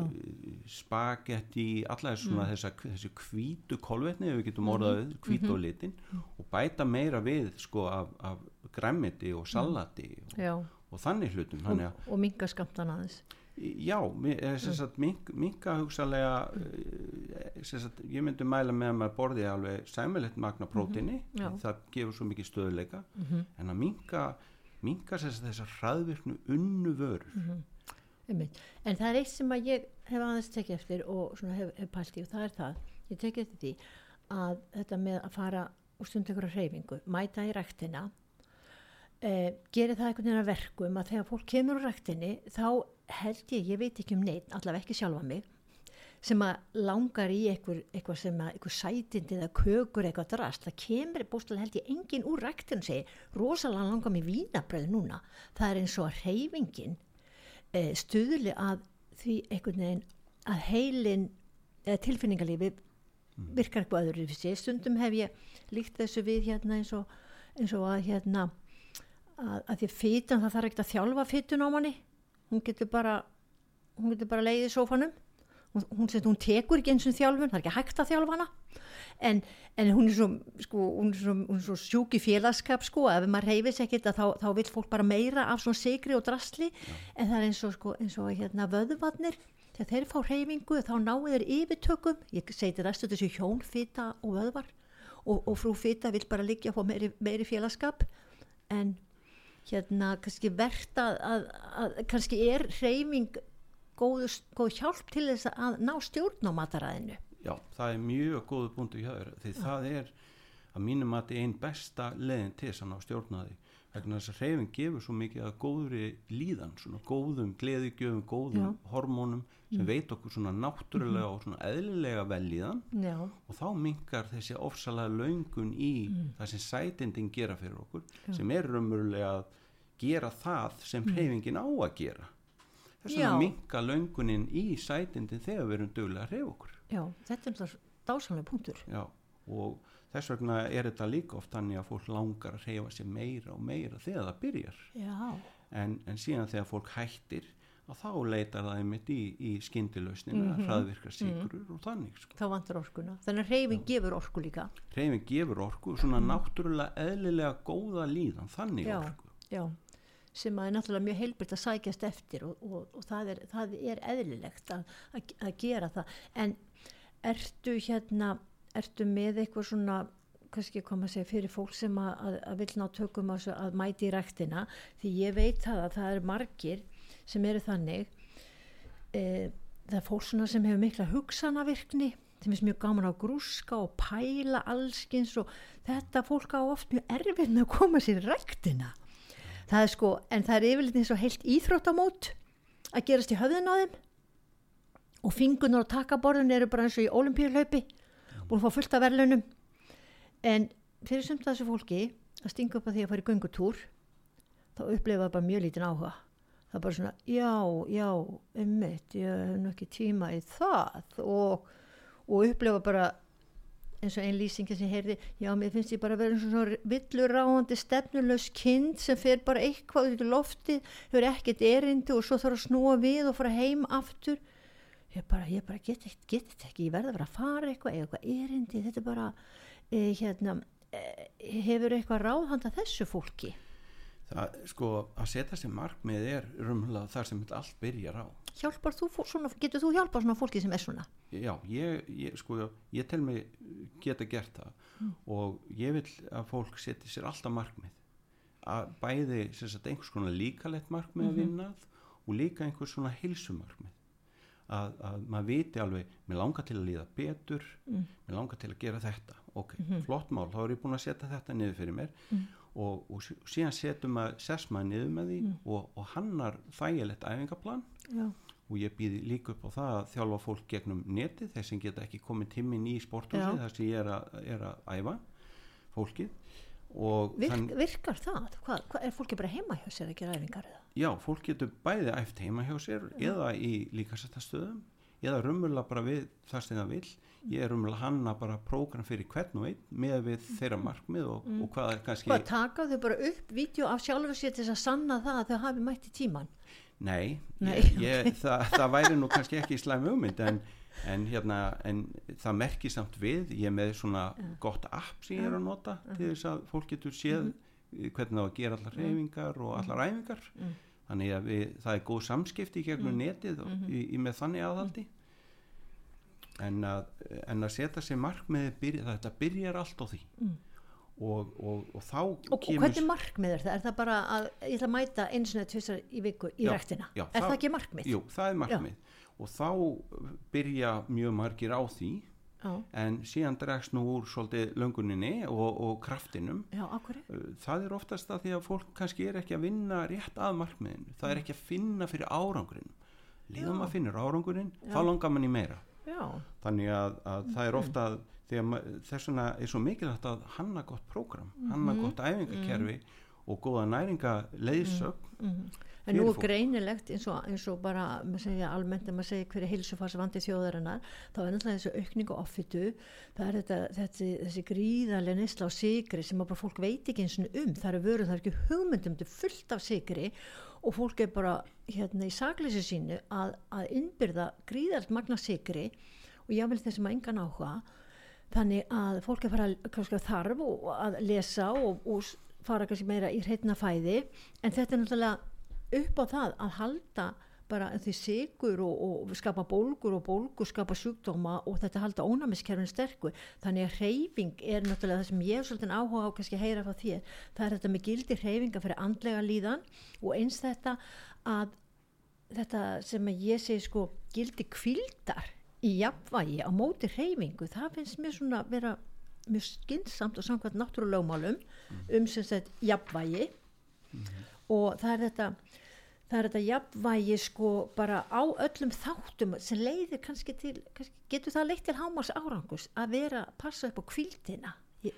spagetti alla svona mm. þessa, þessi kvítu kolvetni við getum orðaðið mm -hmm. kvítu og mhm. litin mm. og bæta meira við sko af, af græmiti og salati og, og þannig hlutum þannig og, og minga skamtan aðeins já, sagt, mink, minga hugsalega eh, sagt, ég myndi mæla með að maður borði alveg sæmilegt magna prótini -hmm. það gefur svo mikið stöðleika -hmm. en að minga þessar hraðvirknu unnu vörur mhm en það er eitt sem að ég hef aðeins tekið eftir og hef, hef pælt í og það er það, ég tekið eftir því að þetta með að fara og stunda ykkur að reyfingu, mæta í ræktina eh, gerir það einhvern veginn að verkum að þegar fólk kemur úr ræktinni þá held ég, ég veit ekki um neitt allaveg ekki sjálfa mig sem að langar í eitthvað, eitthvað sem að eitthvað sætindi eða kökur eitthvað drast, það kemur bústulega held ég engin úr ræktinu segi, rosalega langar mér vínabröð núna, það er eins og að reyfingin e, stuðli að því einhvern veginn að heilin eða tilfinningarlífi mm. virkar eitthvað öðru fyrir sig stundum hef ég líkt þessu við hérna eins og, eins og að hérna að, að því fytan það þarf ekkert að þjálfa fytun á manni. Hún getur bara hún getur bara leiðið sófanum hún, hún, hún tekur ekki eins og þjálfun það er ekki hægt að þjálfa hana. En, en hún er svo, sko, hún er svo, hún er svo sjúk í félagskap sko, ef maður reyfis ekkert þá, þá vil fólk bara meira af svona sigri og drasli. Já. en það er eins og, sko, eins og hérna, vöðuvarnir þegar þeir fá reyfingu þá náu þeir yfirtökum. Ég segi restu þessu hjónfita og vöðvar. Og, og frú fita vil bara liggja á meiri, meiri félagskap. En hérna kannski verðt að, að, að kannski er reyfing góð, góð hjálp til þess að ná stjórn á mataræðinu Já, það er mjög góðu búndu hjá þér því Já. það er að mínum að þetta er einn besta leðin til þess að ná stjórnaði vegna þess að hreyfing gefur svo mikið að góðri líðan, svona góðum gleðigjöfum, góðum Já. hormónum sem mm. veit okkur svona náttúrulega mm. og svona eðlilega velíðan Já. og þá mingar þessi ofsalega laungun í mm. það sem sætindin gera fyrir okkur sem er raunverulega að gera það sem mm. hreyfingin á að gera þess að minga laungunin í sætindin þegar við erum dögulega að hreyfa okkur Já, þetta er alltaf dásanlega punktur. Já, og þess vegna er þetta líka oft þannig að fólk langar að reyfa sér meira og meira þegar það byrjar. En, en síðan þegar fólk hættir, þá leitar það einmitt í, í skindilösnina, mm -hmm. hraðvirkar sigrur mm -hmm. og þannig. Sko. Þá vantur orkuna. Þannig að reyfing gefur orku líka. Reyfing gefur orku, svona mm. náttúrulega eðlilega góða líðan, þannig já, orku. Já, sem að er náttúrulega mjög heilbrygt að sækjast eftir og, og, og það, er, það er eðlilegt að, að, að gera það. En ertu hérna ertu með eitthvað svona kannski koma að segja fyrir fólk sem að, að, að vil ná tökum að, að mæti í ræktina því ég veit það að það eru margir sem eru þannig e, það er fólk svona sem hefur mikla hugsanavirkni sem er mjög gaman á grúska og pæla allskins og þetta fólk á oft mjög erfið með að koma sér ræktina það er sko, en það er yfirleitt eins og heilt íþróttamót að gerast í höfðin á þeim. Og fingunar og takaborðun eru bara eins og í ólimpíulaupi búin að fá fullt af verðlunum en fyrir semt þessu fólki að stinga upp að því að fara í göngutúr þá upplefa bara mjög lítinn áhuga. Það er bara svona, já, já ummitt, ég hef nú ekki tíma í það. Og, og upplefa bara eins og einn lýsingi sem heyrði, já, mér finnst ég bara að vera eins og svona villur ráðandi stefnulegs kind sem fer bara eitthvað út í lofti, hefur ekkert erindi og svo þarf að snúa við og fara heim aftur. Ég bara, ég bara get þetta ekki, ég verða að vera að fara eitthvað eða eitthvað erindi, þetta bara eh, hérna, eh, hefur eitthvað ráðhanda þessu fólki það, sko, að setja sér markmið er rumlega þar sem allt byrjar á Hjálpar þú svona, getur þú hjálpað svona fólki sem er svona? Já, ég, ég sko, ég tel mig geta gert það mm. og ég vil að fólk setja sér alltaf markmið að bæði, sem sagt, einhvers konar líkalett markmið mm -hmm. að mhm. vinnað og líka einhvers svona hilsumarkmið að, að maður viti alveg, mér langar til að líða betur, mm. mér langar til að gera þetta ok, mm -hmm. flott mál, þá er ég búin að setja þetta niður fyrir mér mm og, og síðan setjum að sessmaði niður með því mm. og, og hannar þægilegt æfingaplan Já. og ég býði líka upp á það að þjálfa fólk gegnum neti þess sem geta ekki komið tímin í sporthúsi þar sem ég er að, er að æfa fólkið Virk, þann, virkar það? Hvað, hvað, er fólki bara heima hjá sér að gera æfingar? Já, fólk getur bæði æft heima hjá sér Já. eða í líkasættastöðum eða rumurla bara við það sem það vil ég er umlega hanna bara prógram fyrir hvern og einn með við þeirra markmið og, mm. og hvað er kannski Hvað taka þau bara upp vídeo af sjálfur sér til að sanna það að þau hafi mætti tíman? Nei, Nei ég, ég, það, það væri nú kannski ekki í slæmi ummynd en, en, hérna, en það merkir samt við ég er með svona ja. gott app sem ég er að nota ja. til þess að fólk getur séð mm -hmm. hvernig það gera allar reyfingar og allar ræfingar mm. Þannig að við, það er góð samskipti í gegnum mm. netið og, -hmm. í, í með þannig aðhaldi en að, en að setja sér markmiði byrja, þetta byrjar allt á því mm. og, og, og þá og, og hvernig markmið er það? Er það bara að ég ætla að mæta eins og tvisar í viku í já, rektina? Já, er það, það ekki markmið? Jú, það er markmið já. og þá byrja mjög margir á því Já. en síðan dregst nú úr svolítið lönguninni og, og kraftinum Já, það er oftast að því að fólk kannski er ekki að vinna rétt að markmiðinu það er mm. ekki að finna fyrir árangurinn líðum að finna árangurinn þá langar mann í meira Já. þannig að, að það er ofta þess vegna er svo mikilvægt að hanna gott prógram, hanna -hmm. gott æfingakerfi -hmm. og góða næringaleiðsögn mm -hmm. En nú er greinilegt eins og, eins og bara segja, almennt en maður segir hverju hilsufarsvandi þjóðarinnar þá er náttúrulega þessu aukningu offitu það er þetta, þetta, þessi gríðarlega nesla á sigri sem bara fólk veit ekki eins og um. Það eru vöru, það er ekki hugmyndum þetta er fullt af sigri og fólk er bara hérna í sagleysi sínu að, að innbyrða gríðalt magna sigri og vil þessum að engan áhuga. Þannig að fólk er fara að þarf að lesa og, og fara kannski meira í hreitna fæði. En þetta er náttúrulega upp á það að halda bara því sigur og, og skapa bólgur og bólgur skapa sjúkdóma og þetta halda ónæmiskerfin sterkur þannig að hreyfing er náttúrulega það sem ég er svolítið áhuga á kannski að heyra frá þér. Það er þetta með gildi hreyfinga fyrir andlega líðan og eins þetta að þetta sem ég segi sko gildi kvildar í jafnvægi á móti hreyfingu það finnst mér svona vera mjög skynnsamt og samkvæmt náttúrulegumálum um sem sagt jafnvægi. Mm -hmm. og það er þetta það er þetta jafnvægi sko bara á öllum þáttum sem leiðir kannski til kannski, getur það leitt til hámars árangus að vera að passa upp á kvildina Ég...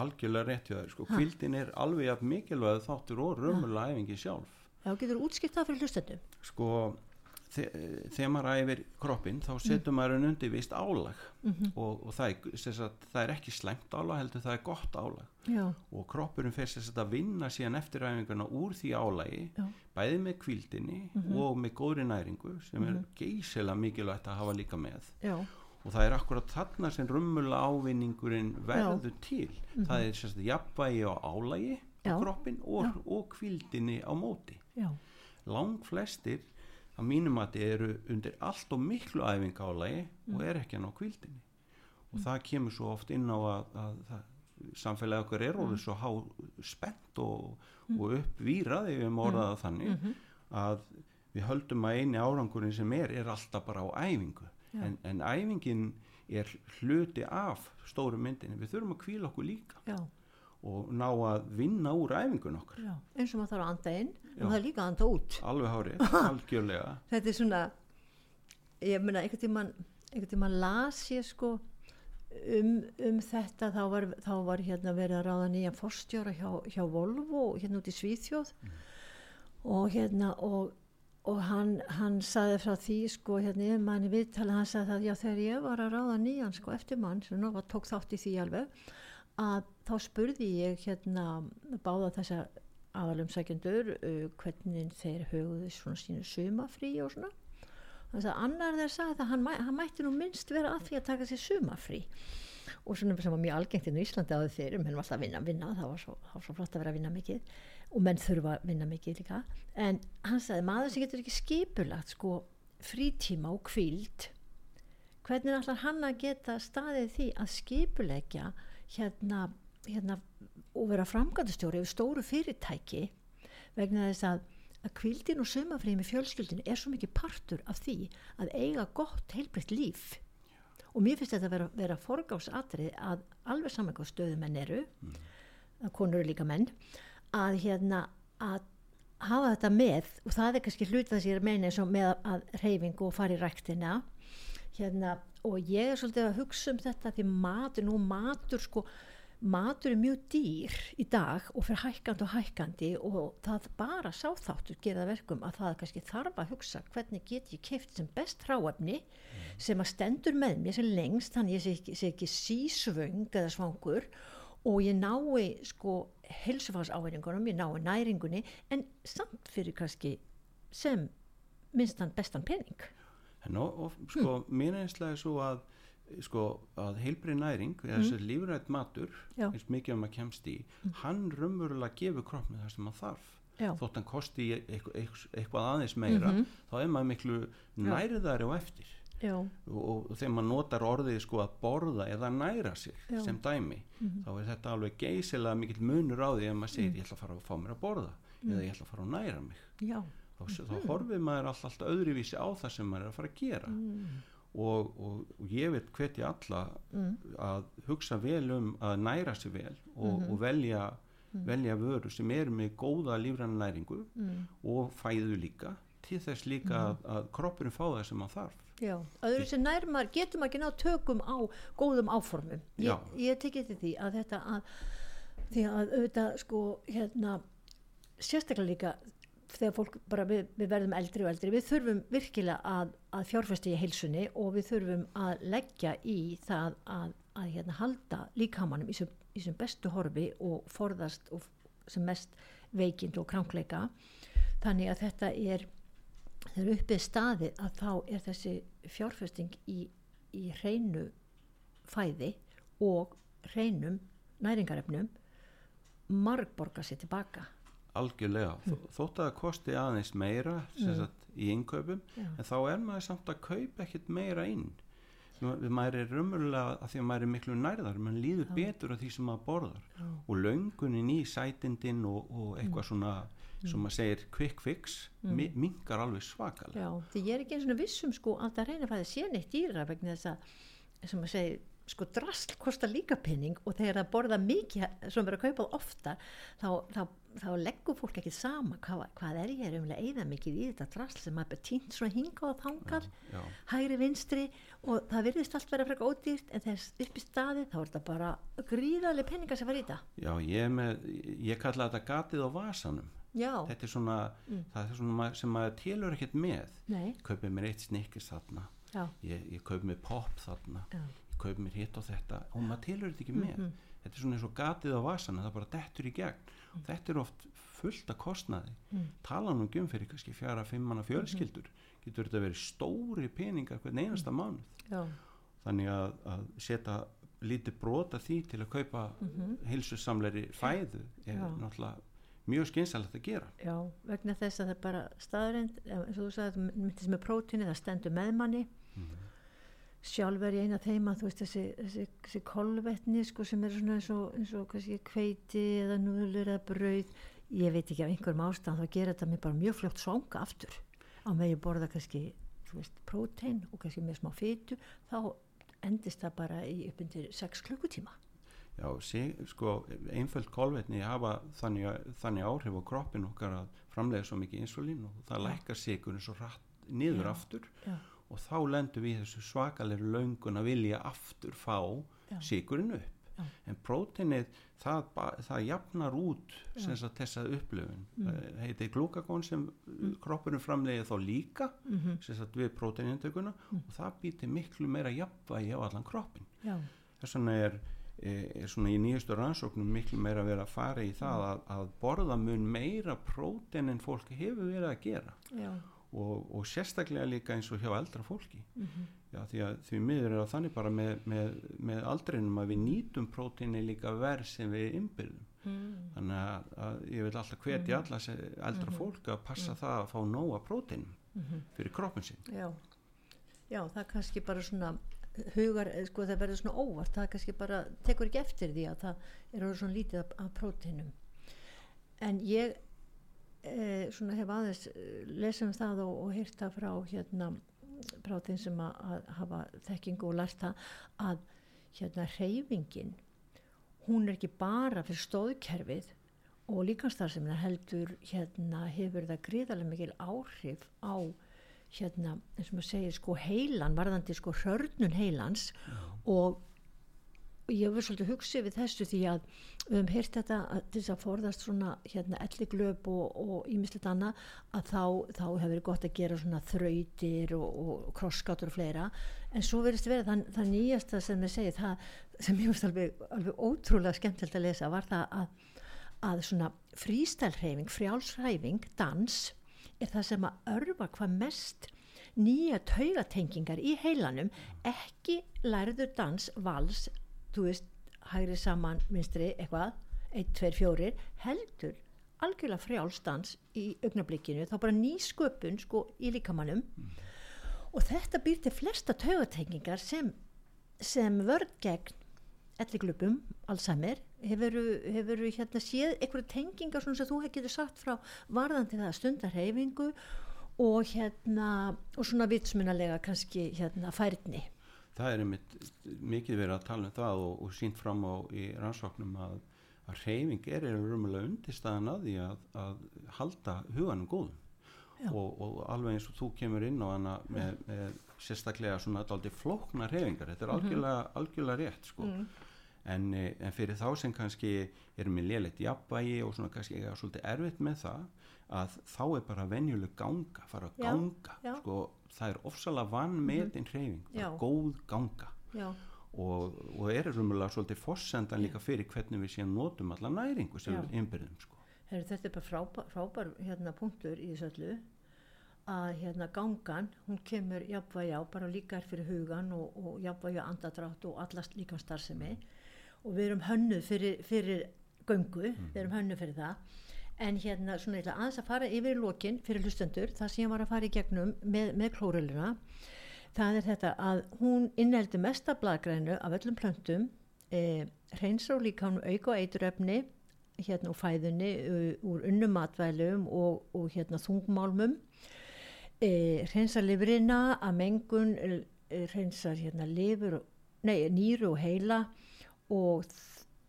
algjörlega rétt hjá það sko, kvildin er alveg mikilvæg þáttur og römmulega æfingi sjálf. Já, getur þú útskipt það fyrir hlustöndum? Sko þegar maður æfir kroppin þá setur mm. maður undir vist álag mm -hmm. og, og það, er, að, það er ekki slengt álag heldur það er gott álag Já. og kroppurinn fyrir að vinna síðan eftiræfinguna úr því álagi Já. bæði með kvildinni mm -hmm. og með góðri næringu sem -hmm. er mhm. geysilega mikilvægt að hafa líka með Já. og það er akkurat þarna sem rummula ávinningurinn verður til mhm. það er sérstaklega jafnvægi á álagi á kroppin og, og kvildinni á móti lang flestir að mínum að þið eru undir allt og miklu æfinga álagi mm. og er ekki hann á kvildinni og mm. það kemur svo oft inn á að, að, að samfélagi okkur er orðið mm. svo há spennt og, mm. og uppvýrað ef við morðaða mm. þannig -hmm. að við höldum að eini árangurinn sem er er alltaf bara á æfingu en, en æfingin er hluti af stóru myndinni við þurfum að kvíla okkur líka Já og ná að vinna úr æfingun okkar. Já, eins og maður þarf að anda inn og það er líka að anda út. Alveg hárið, algjörlega. Þetta er svona ég meina, einhvern einhvern tíman las ég sko um, um þetta þá var, þá var hérna verið að ráða nýja forstjóra hjá, hjá Volvo hérna út í Svíþjóð. Mm. og hérna og, og hann, hann saði frá því sko hérna ég manni viðtala hann saði það já þegar ég var að ráða nýjan sko eftir mann sem nú var tók þátt í því alveg að þá spurði ég hérna báða þessa aðalumsækjendur uh, hvernig þeir höfðu svona sínu sumafrí og svona. Þannig að annar þeir sagði að hann, hann mætti nú minnst vera að því að taka sér sumafrí og svona sem var mjög algengt inn í Íslandi áður þeir menn var alltaf að vinna, vinna, það var svo, var svo flott að vera að vinna mikið. Og menn þurfa að vinna mikið líka. En hann sagði maður sem getur ekki skipulagt sko frítíma og kvíld hvernig allar hann að geta staðið því að skipulegja hérna, hérna og vera framgæðastjóri yfir stóru fyrirtæki vegna þess að að kvildin og sömafrið með fjölskyldin er svo mikið partur af því að eiga gott heilbritt líf og mér finnst þetta að vera, vera forgásatrið að alveg saman hvað stöðumenn eru mm. að konur eru líka menn að hérna að hafa þetta með og það er kannski hlut það sem ég er meina eins og með að reyfingu og fara í ræktina hérna og ég er svolítið að hugsa um þetta því matur, nú matur sko matur er mjög dýr í dag og fyrir hækkandi og hækkandi og það bara sáþáttur gera verkum að það kannski þarf að hugsa hvernig get ég keift sem best hráefni mm. sem að stendur með mér sem lengst þannig ég sé ekki, sé ekki sísvöng eða svangur og ég nái sko helsefagsáverningunum, ég nái næringunni en samt fyrir kannski sem minnstan bestan pening En og sko mm. mín einslega er svo að sko að heilbrið næring eða mm. þessi lífrætt matur eins mikið um að kemst í mm. hann rumverulega gefur kroppni það sem maður þarf Já. þótt hann kosti eitthvað, aðeins meira mm -hmm. þá er maður miklu næriðari og eftir og, og, þegar maður notar orðið sko að borða eða næra sig Já. sem dæmi -hmm. þá er þetta alveg geysilega mikil munur á því að maður segir ég ætla að fara að fá mér að borða eða ég ætla að fara að næra mig Já. Þá, þá mm. horfið maður alltaf öðruvísi á það sem maður er að fara að gera og, og, og ég veit hvetja alla mm. að hugsa vel um að næra sig vel og, mm -hmm. og velja, mm. velja vöru sem er með góða lífrann næringu mm. og fæðu líka til þess líka mm. að, að kroppurinn fá það sem maður þarf Já, öðru sem nærmar getum ekki ná tökum á góðum áformum ég, ég tekið til því að þetta að því að auðvitað sko hérna sérstaklega líka þegar fólk bara við, við verðum eldri og eldri við þurfum virkilega að, að fjárfæsta í heilsunni og við þurfum að leggja í það að, að hérna, halda líkamannum í sem bestu horfi og forðast og sem mest veikind og krankleika. Þannig að þetta er þegar uppið staði að þá er þessi fjárfæsting í, í hreinu fæði og hreinum næringarefnum margborga sér tilbaka algjörlega, mm. þótt að það kosti aðeins meira mm. sagt, í innkaupum Já. en þá er maður samt að kaupa ekkert meira inn maður er rumurlega að því að maður er miklu nærðar maður líður Já. betur af því sem maður borðar Já. og löngunin í sætindin og, og eitthvað mm. svona sem maður segir quick fix mm. mingar alveg svakalega Já, því ég er ekki eins og vissum sko að það reyna að það sé neitt dýra vegna þess að sem maður segir sko drasl kostar líka penning og þegar það borða mikið sem verður að kaupa ofta þá, þá, þá leggur fólk ekki sama hvað, hvað er. Ég er umlega eða mikið í þetta drasl sem maður týnt svona hinga og þangar já, já. hægri vinstri og það virðist allt verið að freka ódýrt en þegar upp í staði þá er þetta bara gríðarlega penningar sem var í þetta. Já, ég, með, ég kalla þetta gatið á vasanum. Já. þetta er svona, mm. er svona sem maður telur ekkert með. Kaupið mér eitt snikkis þarna. Ég, ég kaupið mér pop þarna kaup mér hitt og þetta og maður tilur þetta ekki með mm -hmm. þetta er svona eins og gatið á vasana það bara dettur í gegn mm. þetta er oft fullt að kostnaði mm. talanum um fyrir kannski fjara, fimmana fjölskyldur -hmm. getur þetta verið stóri peningar hvern einasta mm. mánuð Já. þannig að, að setja lítið brota því til að kaupa -hmm. heilsussamleiri fæðu er Já. náttúrulega mjög skynsalegt að gera Já, vegna þess að það er bara staðrind eins og þú sagði, myndið sem er prótíni það stendur með manni -hmm sjálf er ég eina þeima þú veist þessi, þessi, þessi kolvetni sko sem er svona eins og, eins og kannski kveiti eða núðlur eða brauð. Ég veit ekki af einhverjum ástæðan þá gerir þetta mér bara mjög fljótt svanga aftur. Á með ég borða kannski þú veist prótein og kannski með smá fytu þá endist það bara í uppindir 6 klukkutíma. Já, sí, sko einföld kolvetni hafa þannig, þannig áhrif á kroppin okkar að framlega svo mikið insulín og það lækkar sigur eins og rætt niður Já. aftur. Já og þá lendum við þessu svakalegri laungun að vilja aftur fá síkurinn upp Já. en prótinið það, það jafnar út þessa upplöfun mm. það heitir glúkagón sem mm. kroppurinn framlegið þá líka mm -hmm. við prótinintökuna mm. og það býtir miklu meira jafnvægi á allan kroppin þess vegna er, er svona í nýjastu rannsóknum miklu meira að vera að fara í það mm. að, að borða mun meira prótin en fólk hefur verið að gera Já og, og sérstaklega líka eins og hjá eldra fólki mm -hmm. já því að því miður er á þannig bara með, með, með aldrinum að við nýtum prótíni líka verð sem við ymbirðum mm. þannig að, að ég vil alltaf hvetja mm -hmm. alla eldra -hmm. fólk að passa mm. það að fá nóga prótín mhm. fyrir kroppin sin já. já, það er kannski bara svona hugar, eh, sko það verður svona óvart það kannski bara tekur ekki eftir því að það eru svona lítið af, af prótínum en ég eh, svona hef aðeins eh, lesum það og, og hýrta frá hérna frá þeim sem að, að hafa þekkingu og lært það að hérna reyfingin hún er ekki bara fyrir stóðkerfið og líkanstar sem heldur hérna hefur það gríðarlega mikil áhrif á hérna eins og maður segir sko heilan varðandi sko hörnun heilans Já. og ég hefur svolítið hugsið við þessu því að við hefum heyrt þetta að þess að forðast svona hérna elliglöp og ímislegt annað að þá, þá hefur verið gott að gera svona þrautir og, og krosskátur og fleira. En svo verðist verið það, það nýjasta sem ég segi það sem ég veist alveg, alveg ótrúlega skemmtilegt að lesa var það að, að svona frístælreyfing, frjálsræfing, dans er það sem að örfa hvað mest nýja taugatengingar í heilanum ekki lærður dans, vals þú veist, hægri saman minstri eitthvað, 1, 2, 4 heldur algjörlega frjálstans í augnablikkinu, þá bara ný sköpun sko í líkamannum mm. og þetta býr til flesta taugatengingar sem, sem vörð gegn elliklubum, Alzheimer hefur þú hérna séð einhverju tengingar sem þú hefði sagt frá varðandi það stundarhefingu og hérna og svona vitsmunalega kannski hérna færni það er einmitt mikið verið að tala um það og, og sínt fram á í rannsóknum að, að reyfing er umöðulega undirstaðan að því að, að halda huganum góðum og, og alveg eins og þú kemur inn á hana með, með sérstaklega svona alltaf flókna reyfingar, þetta er mhm. algjörlega, algjörlega rétt sko mm. En, en fyrir þá sem kannski erum við lélætt jafnvægi og svona kannski er svolítið erfitt með það að þá er bara venjuleg ganga, fara að ganga já, já. sko það er ofsalega vann með einn hreyfing, það er góð ganga. Og, og er umöðulega svolítið fórsendan líka fyrir hvernig við séum notum alla næringu sem við innbyrðum sko. Heru, þetta er bara frábær, frábær hérna, punktur í þessu öllu að hérna gangan, hún kemur jafnvægi á, bara líka er fyrir hugan og, og jafnvægi á andadrátt og allast líka starfsemi og við erum hönnuð fyrir, fyrir göngu, mm. við erum hönnuð fyrir það. En hérna svona ég ætla aðeins að fara yfir í lokin fyrir hlustendur það sem ég var að fara í gegnum með, með klóruluna það er þetta að hún inneldi mesta bladgrænu af öllum plöntum e, hreinsar og líka hún auka eituröfni hérna úr fæðunni úr unnum matvælum og, og hérna þungmálmum. E, hreinsar livrina að mengun e, hreinsar hérna lifur nei, nýru og heila og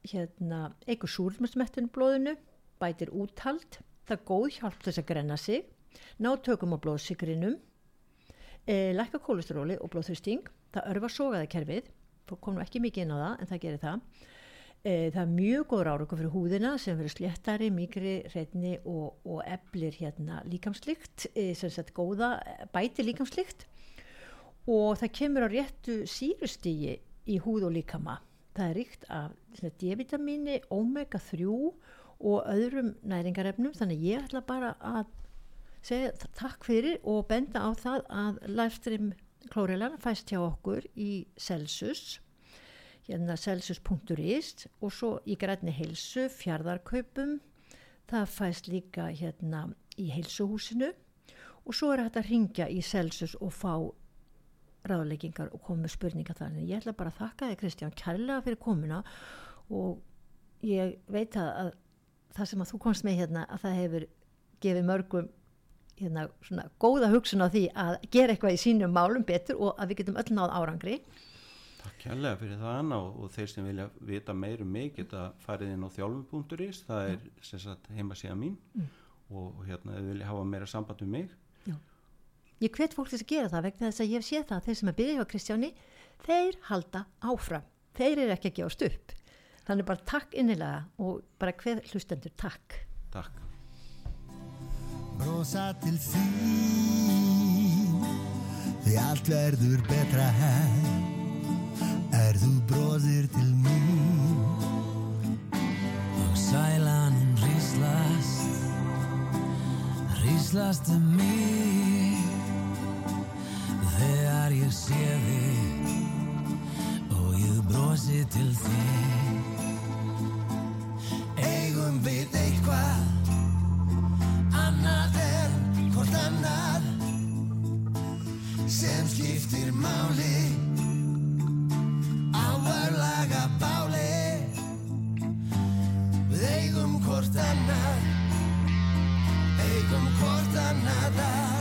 hérna eigur súrmestmettinu blóðinu bætir úthald, það er góð hjálp þess að grenna sig, ná tökum á blóðsigrinum, e, lækka kólesteróli og blóðþristing, það örfa sogaðakerfið, komum ekki mikið inn á það en það gerir það. E, það er mjög góður áraugur fyrir húðina sem verður sléttari, mikri, hreitni og, og eblir hérna líkamslikt, e, sem sett góða, bæti líkamslikt og það kemur á réttu sírustígi í húð og líkama. Það er ríkt af D-vitamini, omega 3 og öðrum næringarefnum. Þannig ég ætla bara að segja takk fyrir og benda á það að livestream klórilan fæst hjá okkur í Celsius hérna celsius.is og svo í grænni heilsu fjardarkaupum það fæst líka hérna í heilsuhúsinu. Og svo er þetta að ringja í Celsius og fá ráðleggingar og koma með spurninga þannig ég ætla bara að þakka þig Kristján kærlega fyrir komuna og ég veit að það sem að þú komst með hérna að það hefur gefið mörgum hérna svona góða hugsun á því að gera eitthvað í sínum málum betur og að við getum öll náð árangri Takk kærlega fyrir það Anna og, þeir sem vilja vita meirum mig geta farið inn á þjálfu.is það er sem sagt heima síðan mín mm. og, hérna þau vilja hafa meira samband um mig. Ég hvet fólk þess að gera það vegna þess að ég sé það að þeir sem er byrjað á Kristjáni þeir halda áfram. Þeir eru ekki að gefast upp. Þannig bara takk innilega og bara hver hlustendur takk. Takk. Brosa til þín því allt verður betra er þú bróðir til mín? Og sælan ríslast ríslast um mig þegar ég sé þig og ég brosi til þig eigum við eitthvað annað er hvort annar sem skiptir máli? Áverlaga báli. Við eigum hvort annar eigum hvort annar